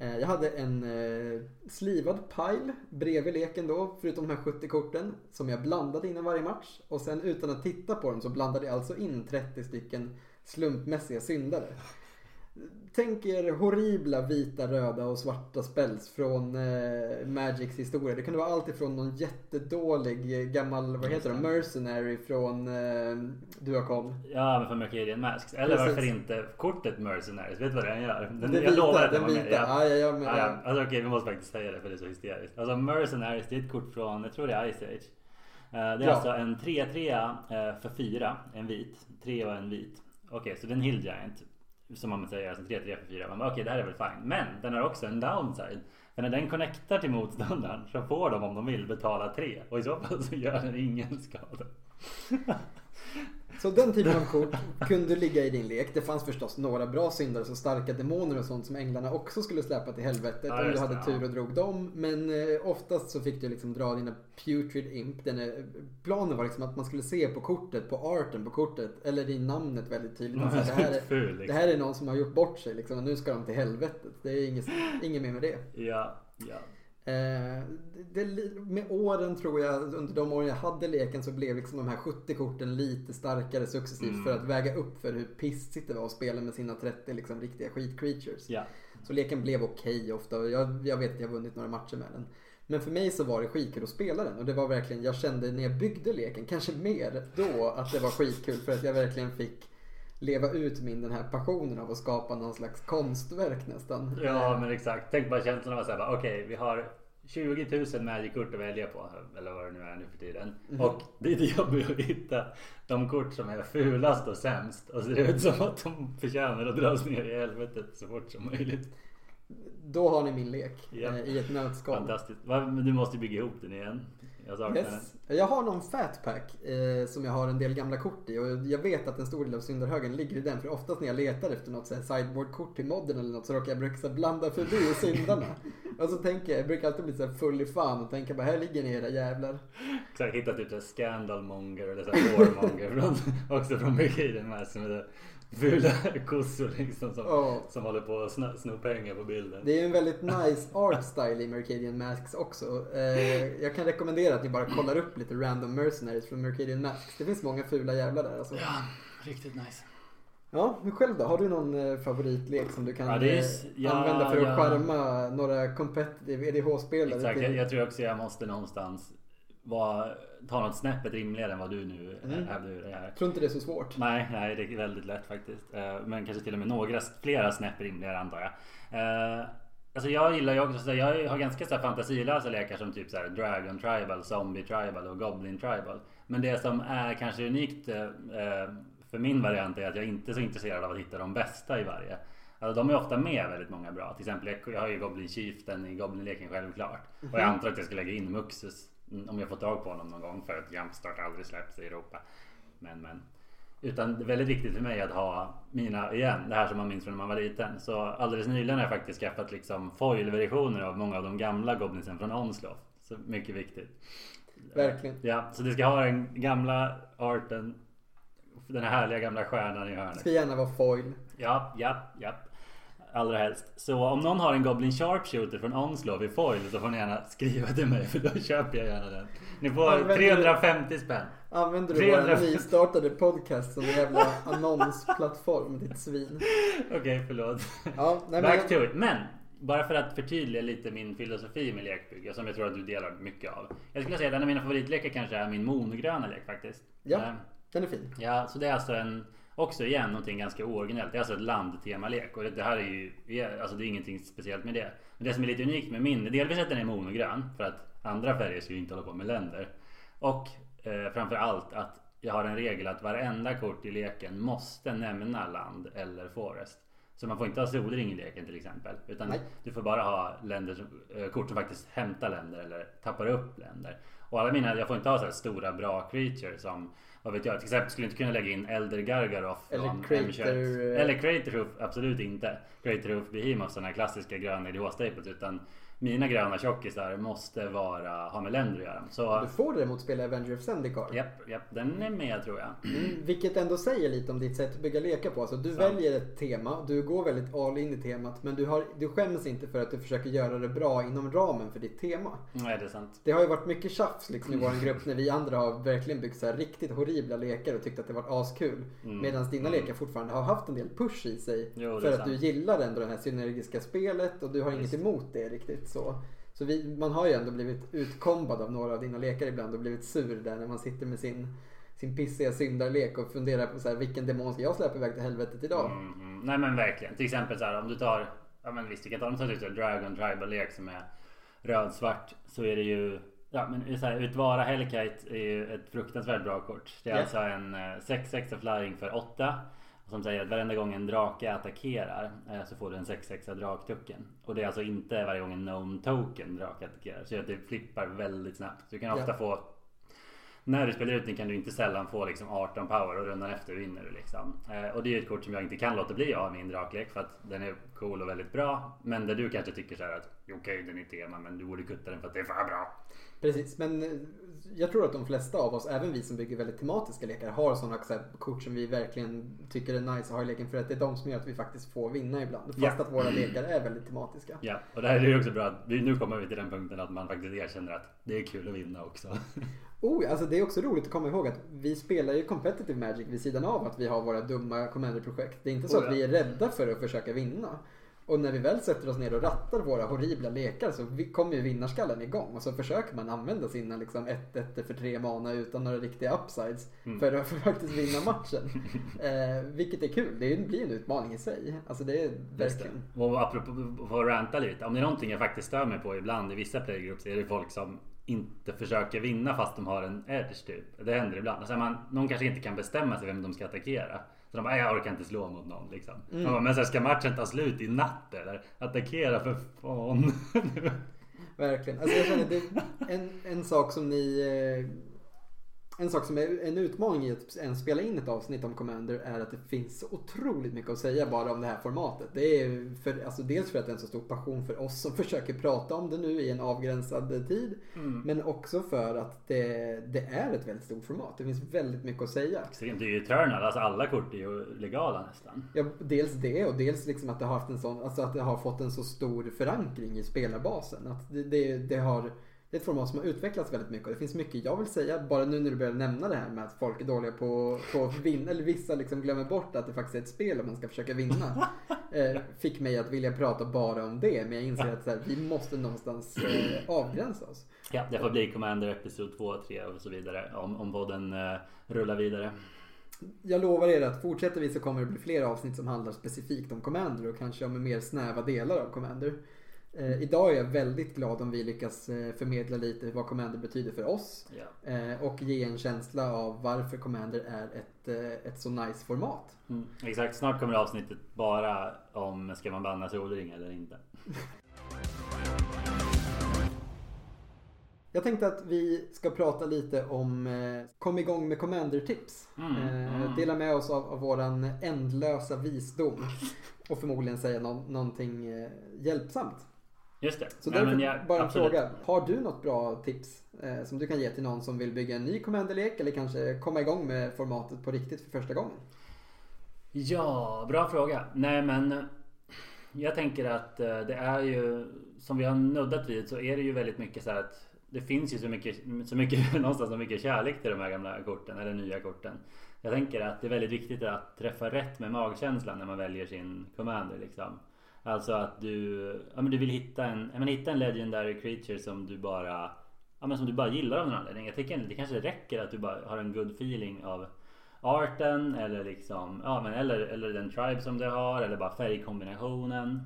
Eh, jag hade en eh, slivad pile bredvid leken då, förutom de här 70 korten, som jag blandade innan varje match. Och sen utan att titta på dem så blandade jag alltså in 30 stycken slumpmässiga syndare. Tänk er horribla vita, röda och svarta spells från eh, Magics historia. Det kunde vara allt ifrån någon jättedålig eh, gammal, vad heter det, mercenary från eh, Duacom. Ja, men för Mercadian Masks. Eller Precis. varför inte kortet Mercenaries? Vet du vad den gör? Den, Den jag vita, lovar att den var med. vita. Ja, ja, ja, men, Ja, ja. Alltså okej, vi måste faktiskt säga det för det är så hysteriskt. Alltså Mercenaries, det är ett kort från, jag tror det är Ice Age. Eh, Det är Ja. alltså en 3-3 eh, för 4, en vit. 3 och en vit. Okej, så det är en Hill Giant. Som man säger, alltså 3-3 4. Man bara, Okej, det här är väl fine. Men den har också en downside. För när den connectar till motståndaren så får de om de vill betala 3. Och i så fall så gör den ingen skada. Så den typen av kort kunde ligga i din lek. Det fanns förstås några bra syndare, så starka demoner och sånt som änglarna också skulle släppa till helvetet Ja, om du hade det, tur och drog dem. Men eh, oftast så fick du liksom dra dina putrid imp. Den är, planen var liksom att man skulle se på kortet, på arten på kortet, eller i namnet väldigt tydligt. Alltså, det, här är, Ful det liksom. här är någon som har gjort bort sig liksom, och nu ska de till helvetet. Det är inget, inget mer med det. Ja, ja. Eh, det, med åren tror jag, under de åren jag hade leken så blev liksom de här 70 korten lite starkare successivt Mm. för att väga upp för hur pissigt det var att spela med sina 30 liksom riktiga skit-creatures. Ja. Så leken blev okej ofta och jag, jag vet att jag har vunnit några matcher med den. Men för mig så var det skitkul att spela den och det var verkligen, jag kände när jag byggde leken, kanske mer då, att det var skitkul för att jag verkligen fick leva ut min den här passionen av att skapa någon slags konstverk nästan. Ja men exakt. Tänk bara känslan av att säga okej vi har 20 000 Magic-kort att välja på. Eller vad det nu är nu för tiden. Mhm. Och det är det att hitta de kort som är fulast och sämst. Och ser ut som att de förtjänar att dras ner i helvetet så fort som möjligt. Då har ni min lek Ja. eh, i ett nötskal. Fantastiskt. Men du måste bygga ihop den igen. Jag saknar Yes. Jag har någon fatpack eh, som jag har en del gamla kort i och jag vet att en stor del av syndarhögen ligger i den för oftast när jag letar efter något så här sideboard-kort till modden eller något så råkar jag bruksa blanda förbi syndarna. <laughs> Och så tänker jag, jag brukar alltid bli så här full i fan och tänka bara här ligger ni era jävlar. Exakt, hittat typ såhär scandalmonger eller såhär warmonger <laughs> från, också från Mercaden Mask som är fula <laughs> kossor liksom som, Ja. som håller på att sno, sno pengar på bilden. Det är ju en väldigt nice art style i Mercadian Masks också. Eh, jag kan rekommendera att ni bara kollar upp lite random mercenaries från Mercadian Masks. Det finns många fula jävlar där alltså. Ja, riktigt nice. Ja, men själv då? Har du någon eh, favoritlek som du kan Ja, det är eh, ja, använda för att ja. charma några competitive EDH-spelare? Exakt, jag, jag tror också jag måste någonstans vara, ta något snäppet rimligare än vad du nu Mm. hävdar det här. tror inte det är så svårt. Nej, nej, det är väldigt lätt faktiskt. Eh, Men kanske till och med några, flera snäpp rimligare antar jag. Eh, Alltså jag gillar ju också, så jag har ganska så här fantasilösa lekar som typ så här Dragon Tribal, Zombie Tribal och Goblin Tribal. Men det som är kanske unikt eh, för min variant är att jag inte är så intresserad av att hitta de bästa i varje. Alltså de är ofta med väldigt många bra. Till exempel jag- jag har ju Goblin Chieftain i Goblin-leken självklart. Och jag antar att jag ska lägga in Muxus om jag får tag på honom någon gång för att Jumpstart aldrig släpps i Europa. Men men. Utan det är väldigt viktigt för mig att ha mina, igen, det här som man minns från när man var liten. Så alldeles nyligen har jag faktiskt skaffat liksom foil-versioner av många av de gamla Goblinsen från Onslaught. Så mycket viktigt. Verkligen. Ja, så det ska ha den gamla arten. Den här härliga gamla stjärnan i hörnet. Ska gärna vara foil. Ja, ja, ja. Allra helst. Så om någon har en Goblin Sharpshooter från Onslaught i foil så får ni gärna skriva till mig <laughs> för då köper jag gärna den. Ni får Använder du- 350 spänn. Använder du 300. vår nystartade podcast som en jävla annonsplattform, ditt svin? Okej, förlåt. Ja, nej, Back men, to it. Men bara för att förtydliga lite min filosofi med lekbygge som jag tror att du delar mycket av. Jag skulle säga att en av mina favoritlekar kanske är min monogröna lek faktiskt. Ja. Eh, den är fin. Ja, så det är alltså en Också igen någonting ganska ooriginellt. Det är alltså ett landtemalek och det, det här är ju Alltså det är ingenting speciellt med det. Men det som är lite unikt med min, delvis att den är monogrön för att andra färger ska ju inte hålla på med länder. Och eh, framför allt att jag har en regel att varenda kort i leken måste nämna land eller forest. Så man får inte ha solring i leken till exempel. Utan Nej. du får bara ha länder som, eh, kort som faktiskt hämtar länder eller tappar upp länder. Och alla mina, jag får inte ha så stora bra creature som vad vet jag, till exempel skulle jag inte kunna lägga in Elder Gargaroth Eller från Crater, M21. eh, Eller Craterhoof, absolut inte. Craterhoof Behemoth, sådana här klassiska gröna IDH-staples. Utan mina gröna tjockisar måste vara, ha med länder att göra. Så Du får däremot spela Avenger of Zendikar. japp, japp, den är med tror jag. Mm, vilket ändå säger lite om ditt sätt att bygga lekar på. Alltså, du Sant. väljer ett tema, du går väldigt all in i temat. Men du, har, du skäms inte för att du försöker göra det bra inom ramen för ditt tema. Nej, det är sant. Det har ju varit mycket tjafs liksom, i vår grupp när vi andra har verkligen byggt så här riktigt horribla lekar och tyckt att det varit askul. Mm. Medan dina lekar fortfarande har haft en del push i sig. Jo, för att du sant. gillar ändå det här synergiska spelet och du har Visst. inget emot det riktigt. Så, så vi, man har ju ändå blivit utkombad av några av dina lekar ibland och blivit sur där när man sitter med sin, sin pissiga syndarlek och funderar på så här, vilken demon ska jag släppa iväg till helvetet idag? Mm, mm. Nej men verkligen. Till exempel så här om du tar, ja men visst vi kan ta du tar typ Dragon Tribal-lek som är röd-svart. Så är det ju, ja men så här, Utvara Hellkite är ju ett fruktansvärt bra kort. Det är Ja. alltså en 6-6 flying för 8. Som säger att varenda gång en drake attackerar eh, så får du en 6-6 draktucken. Och det är alltså inte varje gång en gnome token drake attackerar. Så det flippar väldigt snabbt. Du kan ofta Ja. få när du spelar ut den kan du inte sällan få liksom 18 power och rundan efter vinner du liksom. Eh, och det är ett kort som jag inte kan låta bli av min draklek för att den är cool och väldigt bra. Men där du kanske tycker så här att okej den är tema men du borde kutta den för att det är för bra. Precis, men eh, jag tror att de flesta av oss, även vi som bygger väldigt tematiska lekar, har sådana kort som vi verkligen tycker är nice att ha i leken för att det är de som gör att vi faktiskt får vinna ibland. Fast Ja. att våra lekar är väldigt tematiska. Ja, och det här är ju också bra att vi, nu kommer vi till den punkten att man faktiskt erkänner att det är kul att vinna också. <laughs> Oh, alltså det är också roligt att komma ihåg att vi spelar ju competitive magic vid sidan av att vi har våra dumma commander-projekt. Det är inte så Oh, att vi är rädda för att försöka vinna. Och när vi väl sätter oss ner och rattar våra horribla lekar så kommer ju vinnarskallen igång. Och så försöker man använda sina liksom 1-1 för tre mana utan några riktiga upsides. Mm. För att <laughs> faktiskt vinna matchen. <laughs> eh, vilket är kul. Det blir en utmaning i sig. Alltså det är Just det. verkligen. Och apropå att ranta lite. Om det är någonting jag faktiskt stör mig på ibland i vissa playgroups är det folk som inte försöker vinna fast de har en edge typ. Det händer ibland. Alltså man, någon kanske inte kan bestämma sig vem de ska attackera. Så de bara, "Nej, jag orkar inte slå mot någon liksom. Mm. Bara, men så här, ska matchen ta slut i natt eller? Attackera för fan. Verkligen. Alltså jag känner det en, en sak som ni... Eh, En sak som är en utmaning i att ens spela in ett avsnitt om Commander är att det finns otroligt mycket att säga bara om det här formatet. Det är för, alltså dels för att det är en så stor passion för oss som <laughs> försöker prata om det nu i en avgränsad tid. Mm. Men också för att det, det är ett väldigt stort format. Det finns väldigt mycket att säga. Extremt. Det är ju Eternal. Alltså alla kort är ju legala nästan. Ja, dels det och dels liksom att det har haft en sån, alltså att det har fått en så stor förankring i spelarbasen. Att det, det, det har det är ett format som har utvecklats väldigt mycket och det finns mycket jag vill säga bara nu när du börjar nämna det här med att folk är dåliga på, på att vinna eller vissa liksom glömmer bort att det faktiskt är ett spel och man ska försöka vinna. <laughs> Eh, fick mig att vilja prata bara om det men jag inser att så här, vi måste någonstans eh, avgränsa oss. Ja, det får bli Commander Episod 2, 3 och så vidare om, om podden eh, rullar vidare. Jag lovar er att fortsätter vi så kommer det bli fler avsnitt som handlar specifikt om Commander och kanske om mer snäva delar av Commander. Eh, idag är jag väldigt glad om vi lyckas eh, förmedla lite vad Commander betyder för oss. Ja. Eh, och ge en känsla av varför Commander är ett, eh, ett så nice format. Mm, exakt, snart kommer avsnittet bara om ska man banna solring eller inte. <laughs> Jag tänkte att vi ska prata lite om eh, kom igång med Commander-tips. Mm, mm. Dela med oss av, av våran ändlösa visdom. <laughs> Och förmodligen säga nå- någonting hjälpsamt. Just det. Så därför men jag- bara en absolut. fråga. Har du något bra tips eh, som du kan ge till någon som vill bygga en ny Commander-lek eller kanske komma igång med formatet på riktigt för första gången? Ja, bra fråga. Nej men eh, jag tänker att eh, det är ju som vi har nuddat vid så är det ju väldigt mycket så att det finns ju så mycket, så mycket <laughs> någonstans så mycket kärlek till de här gamla korten eller nya korten. Jag tänker att det är väldigt viktigt att träffa rätt med magkänslan när man väljer sin commander liksom. Alltså att du, ja, men du vill hitta en, ja, men hitta en legendary creature som du bara Ja men som du bara gillar av någon anledning. Jag tycker det kanske räcker att du bara har en good feeling av arten eller liksom ja men eller, eller den tribe som du har eller bara färgkombinationen.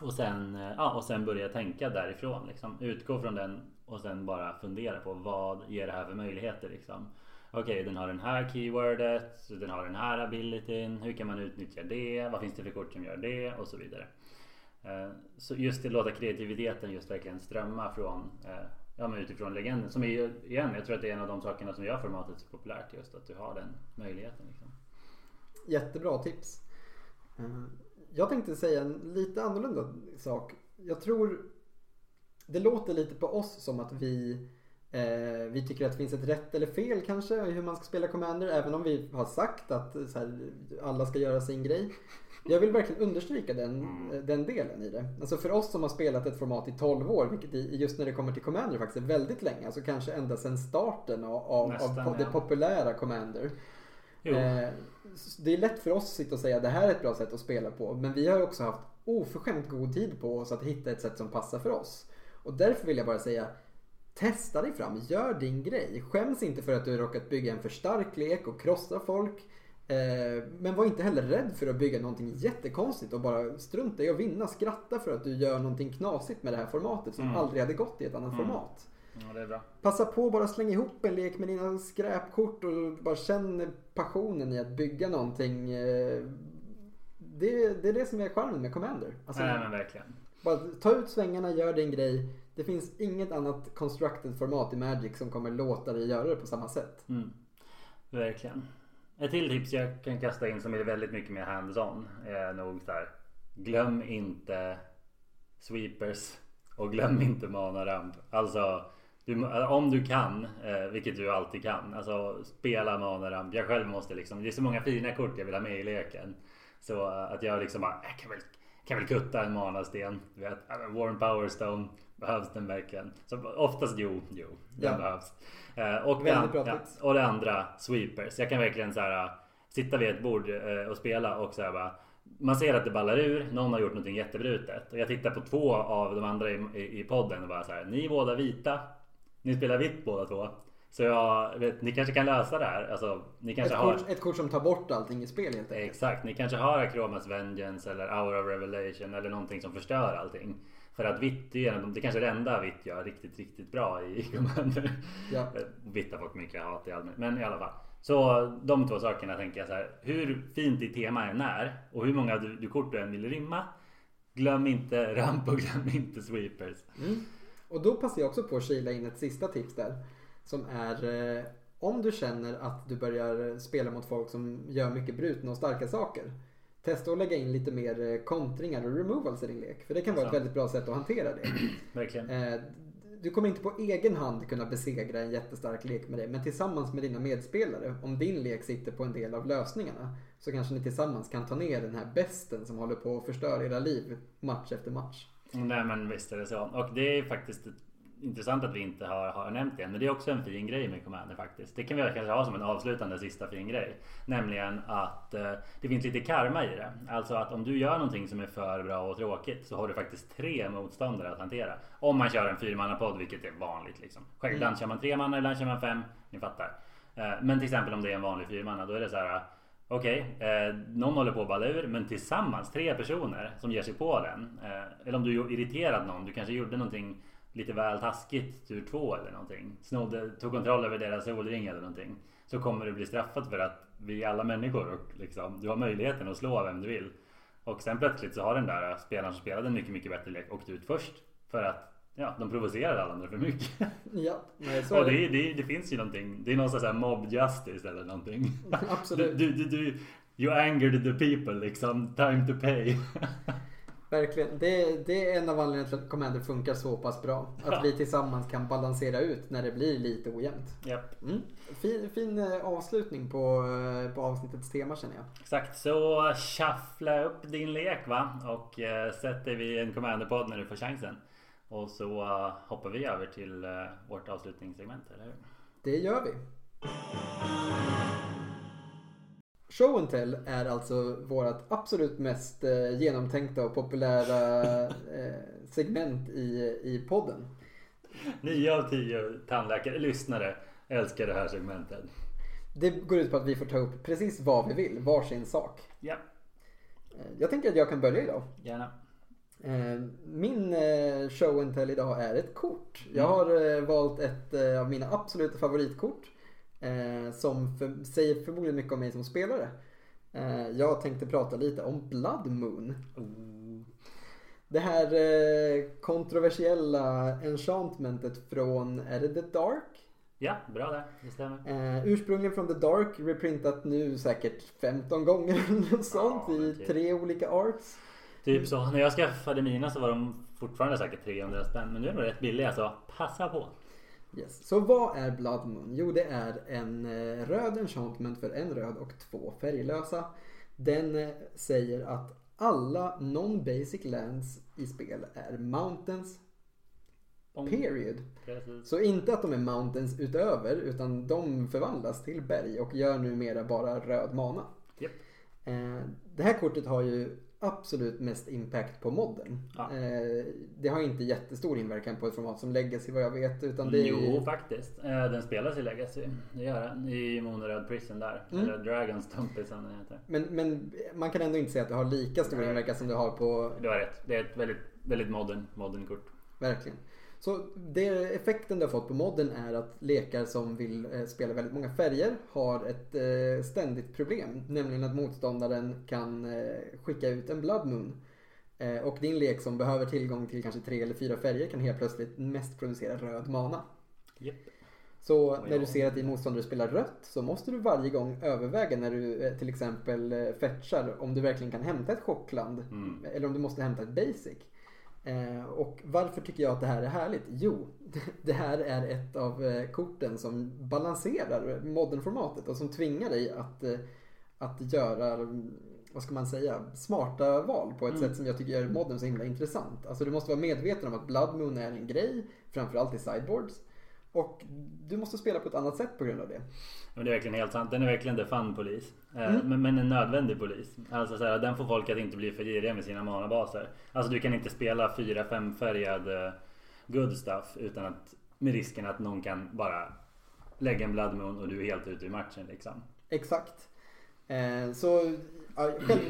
Och sen, ja, och sen börja tänka därifrån liksom. Utgå från den och sen bara fundera på vad ger det här för möjligheter liksom. Okej, den har den här keywordet, den har den här abilityn. Hur kan man utnyttja det? Vad finns det för kort som gör det? Och så vidare. Eh, Så just att låta kreativiteten just verkligen strömma från eh, Ja men utifrån legenden. Som är ju, igen, jag tror att det är en av de sakerna som gör formatet så populärt. Just att du har den möjligheten. Liksom. Jättebra tips. Eh, jag tänkte säga en lite annorlunda sak. Jag tror det låter lite på oss som att vi eh, vi tycker att det finns ett rätt eller fel kanske i hur man ska spela Commander. Även om vi har sagt att här, alla ska göra sin grej. Jag vill verkligen understryka den, den delen i det. Alltså för oss som har spelat ett format i 12 år, vilket i- just när det kommer till Commander faktiskt är väldigt länge. Alltså kanske ända sedan starten av, av, Nästan, av det ja. populära Commander. Eh, det är lätt för oss att sitta och säga att det här är ett bra sätt att spela på. Men vi har också haft oförskämt god tid på oss att hitta ett sätt som passar för oss. Och därför vill jag bara säga Testa dig fram, gör din grej. Skäms inte för att du råkat bygga en för stark lek och krossa folk. Eh, men var inte heller rädd för att bygga någonting jättekonstigt och bara strunta i att vinna. Skratta för att du gör någonting knasigt med det här formatet som Mm. aldrig hade gått i ett annat Mm. format. Ja. Passa på att bara slänga ihop en lek med dina skräpkort och bara känn passionen i att bygga någonting. eh, Det, det är det som är charmen med Commander. Alltså, Nej men verkligen. bara ta ut svängarna, gör din grej. Det finns inget annat constructed format i Magic som kommer låta dig göra det på samma sätt. Mm. Verkligen. Ett till tips jag kan kasta in som är väldigt mycket mer hands-on är nog så här. Glöm inte sweepers och glöm inte mana-ramp. Alltså du, alltså, om du kan, eh, vilket du alltid kan, alltså spela mana-ramp. Jag själv måste liksom, det är så många fina kort jag vill ha med i leken. Så eh, att jag liksom bara, jag kan väl, kan väl kutta en manasten. Du vet, äh, Warren Powerstone, behövs den verkligen? Så oftast jo, jo, den Ja. behövs. Eh, och, bra ja, och det andra, sweepers. Jag kan verkligen så här, sitta vid ett bord eh, och spela och så här bara man ser att det ballar ur, någon har gjort någonting jättebrutet. Och jag tittar på två av de andra i, i, i podden och bara så här. Ni är båda vita. Ni spelar vitt båda två. Så jag vet, ni kanske kan lösa det här. Alltså, ni kanske Ett har... kort, ett kort som tar bort allting i spel helt enkelt. Exakt, ni kanske har Akromas Vengeance eller Hour of Revelation eller någonting som förstör allting. För att vitt är det kanske är det enda vitt gör riktigt, riktigt bra i <laughs> Commander. Ja. Vitt har fått mycket hat i allmänhet, men i alla fall. Så de två sakerna tänker jag så här. Hur fint ditt tema än är och hur många du, du kort du än vill rymma. Glöm inte ramp och glöm inte sweepers. Mm. Och då passar jag också på att kila in ett sista tips där. Som är eh, om du känner att du börjar spela mot folk som gör mycket brutna och starka saker. Testa att lägga in lite mer eh, kontringar och removals i din lek. För det kan vara ett väldigt bra sätt att hantera det. <clears throat> Verkligen. Eh, Du kommer inte på egen hand kunna besegra en jättestark lek med det. Men tillsammans med dina medspelare, om din lek sitter på en del av lösningarna. Så kanske ni tillsammans kan ta ner den här besten som håller på att förstöra era liv match efter match. Nej men visst är det så. Och det är faktiskt intressant att vi inte har, har nämnt det. Men det är också en fin grej med Commander faktiskt. Det kan vi kanske ha som en avslutande sista fin grej. Nämligen att eh, det finns lite karma i det. Alltså att om du gör någonting som är för bra och tråkigt så har du faktiskt tre motståndare att hantera. Om man kör en fyrmannapodd, vilket är vanligt liksom. Själv, Ibland kör man tre manna, ibland kör man fem. Ni fattar. Eh, men till exempel om det är en vanlig fyrmanna, då är det så här. Okej, eh, någon håller på att balla ur men tillsammans, tre personer som ger sig på den. Eh, eller om du är irriterad någon, du kanske gjorde någonting lite väl taskigt tur två eller någonting. Snodde, tog kontroll över deras solring eller någonting. Så kommer du bli straffad för att vi är alla människor och liksom, du har möjligheten att slå vem du vill. Och sen plötsligt så har den där spelaren som spelade en mycket, mycket bättre lek åkt ut först. För att ja, de provocerade alla andra för mycket. <laughs> Ja, nej, så och är det, det. det, finns ju någonting, det är någon här mob justice eller någonting. Absolut. <laughs> du, du, du, you angered the people liksom, time to pay. <laughs> Verkligen. Det, det är en av anledningarna till att Commander funkar så pass bra. Att vi <laughs> tillsammans kan balansera ut när det blir lite ojämnt. Japp. Mm. Fin, fin eh, avslutning på, eh, på avsnittets tema känner jag. Exakt, så shuffla upp din lek va och eh, sätt dig vid en commanderpodd när du får chansen. Och så eh, hoppar vi över till eh, vårt avslutningssegment, eller hur? Det gör vi. Show and Tell är alltså vårt absolut mest eh, genomtänkta och populära <laughs> eh, segment i, i podden. Nio av tio tandläkare, lyssnare älskar det här segmentet. Det går ut på att vi får ta upp precis vad vi vill, varsin sak. Ja, Eh, Jag tänker att jag kan börja idag. gärna. Min show and tell idag är ett kort. Jag har eh, valt ett av mina absoluta favoritkort. Eh, Som för, säger förmodligen mycket om mig som spelare. Eh, Jag tänkte prata lite om Blood Moon. Det här eh, kontroversiella enchantmentet från, är det The Dark? Ja, bra där, det stämmer. Eh, ursprungligen från The Dark, reprintat nu säkert 15 gånger eller något sånt Ja, i typ. tre olika arts. Typ så, när jag skaffade mina så var de fortfarande säkert 300 spänn. Men nu är de rätt billiga så passa på. Yes. Så vad är Blood Moon? Jo, det är en eh, röd enchantment för en röd och två färglösa. Den eh, säger att alla non-basic lands i spel är mountains, period. Precis. Så inte att de är mountains utöver, utan de förvandlas till berg och gör numera bara röd mana. Japp. Eh, Det här kortet har ju absolut mest impact på modden. Ja. Eh, Det har inte jättestor inverkan på ett format som Legacy vad jag vet. Utan det är Jo, faktiskt. Eh, Den spelas i Legacy. Det gör den. I Monoröd Prison där. Mm. Eller Dragon Stumpy som den heter. Men, men man kan ändå inte säga att det har lika stor Nej. inverkan som det har på, Du har rätt. Det är ett väldigt, väldigt modern, modern kort. verkligen. Så det, effekten det har fått på modden är att lekar som vill eh, spela väldigt många färger har ett eh, ständigt problem. Nämligen att motståndaren kan eh, skicka ut en Blood Moon. Och din lek som behöver tillgång till kanske tre eller fyra färger kan helt plötsligt mest producera röd mana. Japp. Så när du ser att din motståndare spelar rött så måste du varje gång överväga när du till exempel fetchar om du verkligen kan hämta ett chockland. Mm. Eller om du måste hämta ett basic. Eh, och varför tycker jag att det här är härligt? Jo, <laughs> det här är ett av eh, korten som balanserar modernformatet och som tvingar dig att, eh, att göra, vad ska man säga, smarta val på ett Mm. sätt som jag tycker gör modden så himla intressant. Alltså du måste vara medveten om att Blood Moon är en grej, framförallt i sideboards. Och du måste spela på ett annat sätt på grund av det. Men det är verkligen helt sant. Den är verkligen the fun polis. Eh, Mm. Men, men en nödvändig polis. Alltså så här, den får folk att inte bli för giriga med sina manabaser. Alltså du kan inte spela fyra femfärgad eh, good stuff utan att med risken att någon kan bara lägga en blood moon och du är helt ute i matchen liksom. Exakt. Eh, så ja, själv,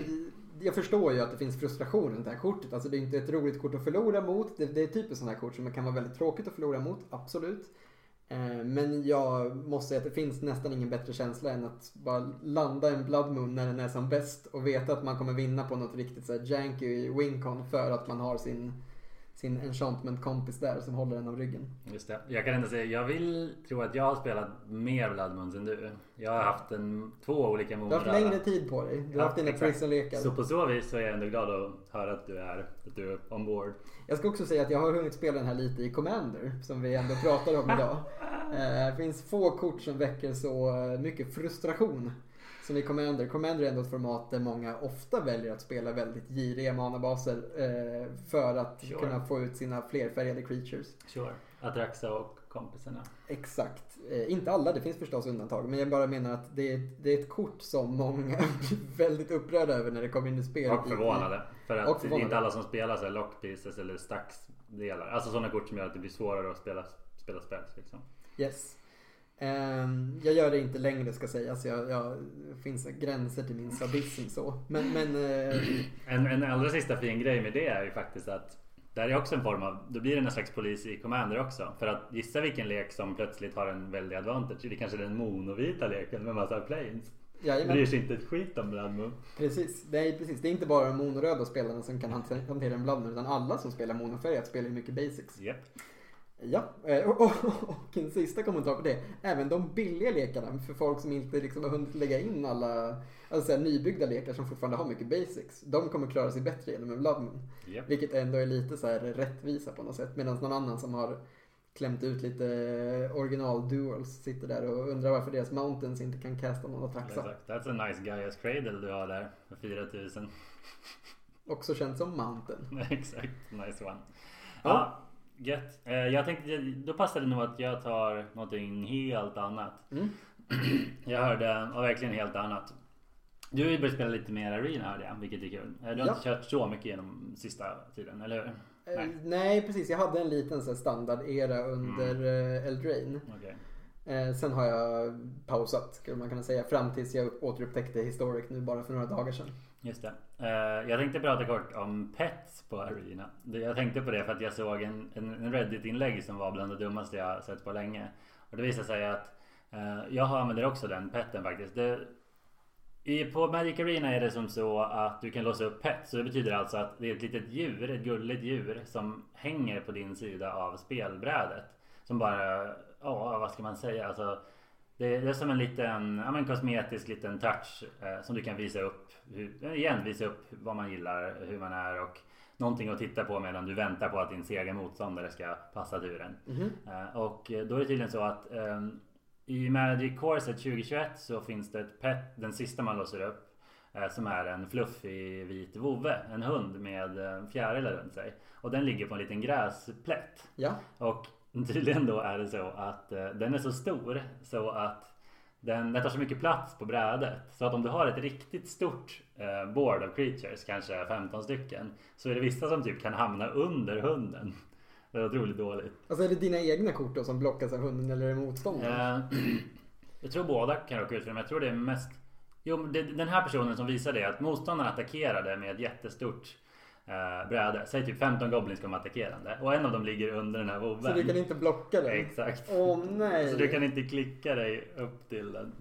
jag förstår ju att det finns frustration runt det här kortet. Alltså det är inte ett roligt kort att förlora mot. Det, det är typiskt sådana här kort som kan vara väldigt tråkigt att förlora mot, absolut. Eh, men jag måste säga att det finns nästan ingen bättre känsla än att bara landa en Blood Moon när den är som bäst och veta att man kommer vinna på något riktigt så här janky wincon för att man har sin, sin enchantment-kompis där som håller en om ryggen. Just det. Jag kan inte säga, jag vill tro att jag har spelat mer Blood Moons än du. Jag har haft en, två olika Du har haft längre tid på dig. Du har Ja, haft dina prison-lekar. Så på så vis så är jag ändå glad att höra att du är, att du är on board. Jag ska också säga att jag har hunnit spela den här lite i Commander, som vi ändå pratar om idag. <laughs> Eh, Det finns få kort som väcker så eh, mycket frustration som i Commander. Commander är ändå ett format där många ofta väljer att spela väldigt giriga manabaser eh, för att Sure. kunna få ut sina flerfärgade creatures. Sure. Atraxa och kompisarna. Exakt. Eh, inte alla, det finns förstås undantag. Men jag bara menar att det är, det är ett kort som många <laughs> blir väldigt upprörda över när det kommer in i spelet. Och förvånade. För att Och det är förvånade. inte alla som spelar så här lockpieces eller stacks-delar. Alltså sådana kort som gör att det blir svårare att spela, spela spels liksom. Yes. Ehm, jag gör det inte längre ska sägas. Jag, jag, det finns gränser till min sadism så. Men, men eh, En, en allra sista fin grej med det är ju faktiskt att där är också en form av, då blir det en slags polis i Commander också. För att gissa vilken lek som plötsligt har en väldig advantage. Det kanske är den monovita leken med massa planes. jajamän, Bryr sig inte ett skit om Blood Moon. precis. Nej, precis. Det är inte bara de monoröda spelarna som kan hante- hantera en blandning utan alla som spelar monofärgat spelar ju mycket basics. Japp. Ja, eh, och, och, och en sista kommentar på det. Även de billiga lekarna för folk som inte liksom har hunnit lägga in alla alltså här, nybyggda lekar som fortfarande har mycket basics. De kommer klara sig bättre genom en Blood Moon. Japp. Vilket ändå är lite så här rättvisa på något sätt. Medan någon annan som har klämt ut lite original duels sitter där och undrar varför deras mountains inte kan casta någon Atraxa. Exakt. That's a nice Gaia's Cradle du har där. För 4000. Också känt som mountain. <laughs> Exakt. Nice one. Ja. Gött. Eh, Jag tänkte, då passar det nog att jag tar någonting helt annat. Mm. <clears throat> Jag hörde, och verkligen helt annat. Du har ju börjat spela lite mer Arena hörde jag, vilket är kul. Eh, Du har Ja. inte kört så mycket genom sista tiden, eller hur? Eh, Nej. Nej, precis. Jag hade en liten så standard-era under Mm. Eldraine. Okej. Eh, sen har jag pausat, skulle man kunna säga, fram tills jag återupptäckte Historic nu bara för några dagar sedan. Just det. Eh, jag tänkte prata kort om pets på Arena. Jag tänkte på det för att jag såg en, en Reddit-inlägg som var bland det dummaste jag sett på länge. Och det visade sig att eh, jag använder också den petten faktiskt. Det, i, på Magic Arena är det som så att du kan låsa upp PETs. Så det betyder alltså att det är ett litet djur, ett gulligt djur som hänger på din sida av spelbrädet. Som bara, ja vad ska man säga? Alltså, det, det är som en liten, ja men kosmetisk liten touch eh, som du kan visa upp. Hur, igen visa upp vad man gillar, hur man är och någonting att titta på medan du väntar på att din sega motståndare ska passa turen. Eh, och eh, då är det tydligen så att ehm, i Magic Corset 2021 så finns det ett pet, den sista man låser upp. eh, Som är en fluffig vit vovve, en hund med eh, fjärilar runt sig. Och den ligger på en liten gräsplätt. Ja, Och <laughs> tydligen då är det så att eh, den är så stor så att den, den tar så mycket plats på brädet. Så att om du har ett riktigt stort eh, board of creatures, kanske 15 stycken. Så är det vissa som typ kan hamna under hunden. <laughs> Det är otroligt dåligt. alltså är det dina egna kort då som blockas av hunden eller är det motståndaren? Eh, <clears throat> jag tror båda kan råka ut för det, men jag tror det är mest... Jo, det, den här personen som visade det att motståndarna attackerade med ett jättestort eh, bräde. Säg typ 15 goblins kommer attackerande. Och en av dem ligger under den här vovven. Så du kan inte blocka den? Exakt. Åh nej! Så du kan inte klicka dig upp till den.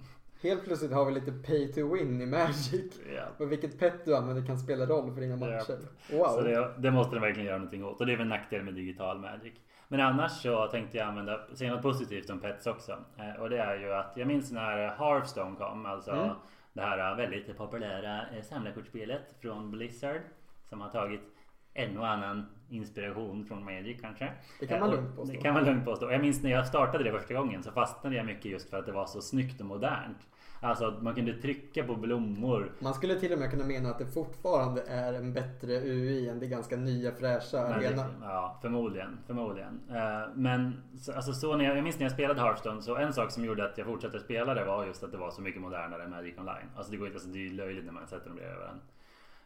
Helt plötsligt har vi lite pay to win i Magic. Ja. Och vilket pet du använder kan spela roll för dina matcher. Wow! Så det, det måste den verkligen göra någonting åt. Och det är väl en nackdel med digital Magic. Men annars så tänkte jag använda, säga något positivt om Pets också. Eh, och det är ju att jag minns när Hearthstone kom. Alltså Mm. det här väldigt populära eh, samlarkortspelet från Blizzard. Som har tagit en och annan inspiration från Magic kanske. Det kan man Eh, lugnt påstå. Det kan man lugnt påstå. Och jag minns när jag startade det första gången så fastnade jag mycket just för att det var så snyggt och modernt. Alltså att man kunde trycka på blommor. Man skulle till och med kunna mena att det fortfarande är en bättre UI än det ganska nya fräscha arena. Ja, förmodligen. förmodligen. Eh, Men så, alltså, så när jag, jag minns när jag spelade Hearthstone så en sak som gjorde att jag fortsatte spela det var just att det var så mycket modernare än Magic Online. Alltså det går inte, alltså, det är löjligt när man sätter dem bredvid varandra.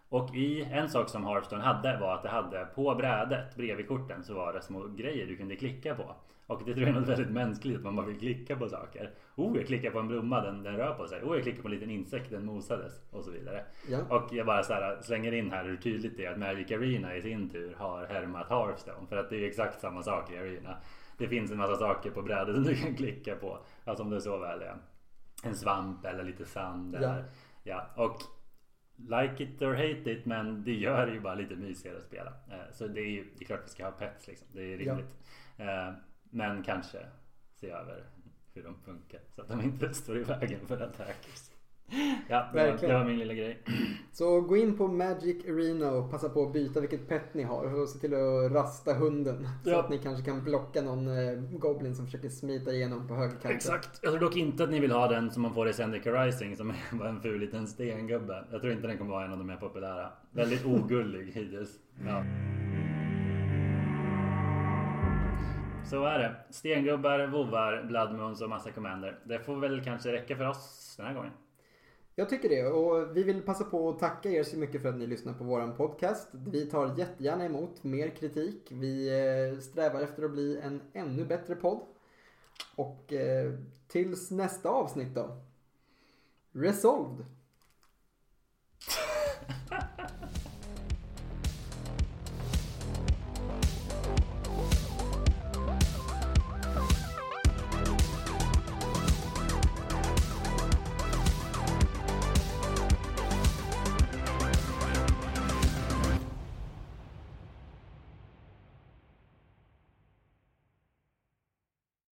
Och i en sak som Hearthstone hade var att det hade på brädet bredvid korten så var det små grejer du kunde klicka på. Och det tror jag är något väldigt mänskligt att man bara vill klicka på saker. Oh, jag klickar på en blomma, den, den rör på sig. Oh, jag klickar på en liten insekt, den mosades. Och så vidare. Ja. Och jag bara så här slänger in här hur tydligt det är att Magic Arena i sin tur har härmat Hearthstone. För att det är exakt samma sak i Arena. Det finns en massa saker på brädet som <laughs> du kan klicka på. Alltså om det så väl är en svamp eller lite sand. Ja. Eller, ja. Och like it or hate it men det gör det ju bara lite mysigare att spela. Eh, så det är ju det är klart vi ska ha pets liksom. Det är rimligt. Ja. Men kanske se över hur de funkar så att de inte <laughs> står i vägen för attackers. Ja, det var, det var, min lilla grej. Så gå in på Magic Arena och passa på att byta vilket pet ni har och se till att rasta hunden. Så ja. att ni kanske kan blocka någon eh, Goblin som försöker smita igenom på högerkanten. Exakt. Jag tror dock inte att ni vill ha den som man får i Zendika Rising som är bara en ful liten stengubbe. Jag tror inte den kommer vara en av de mer populära. Väldigt ogullig hittills. Ja. Så är det. Stengubbar, vovar, bloodmoons och massa commander. Det får väl kanske räcka för oss den här gången. Jag tycker det och vi vill passa på att tacka er så mycket för att ni lyssnar på våran podcast. Vi tar jättegärna emot mer kritik. Vi eh, strävar efter att bli en ännu bättre podd. Och eh, tills nästa avsnitt då. Resolved! <laughs>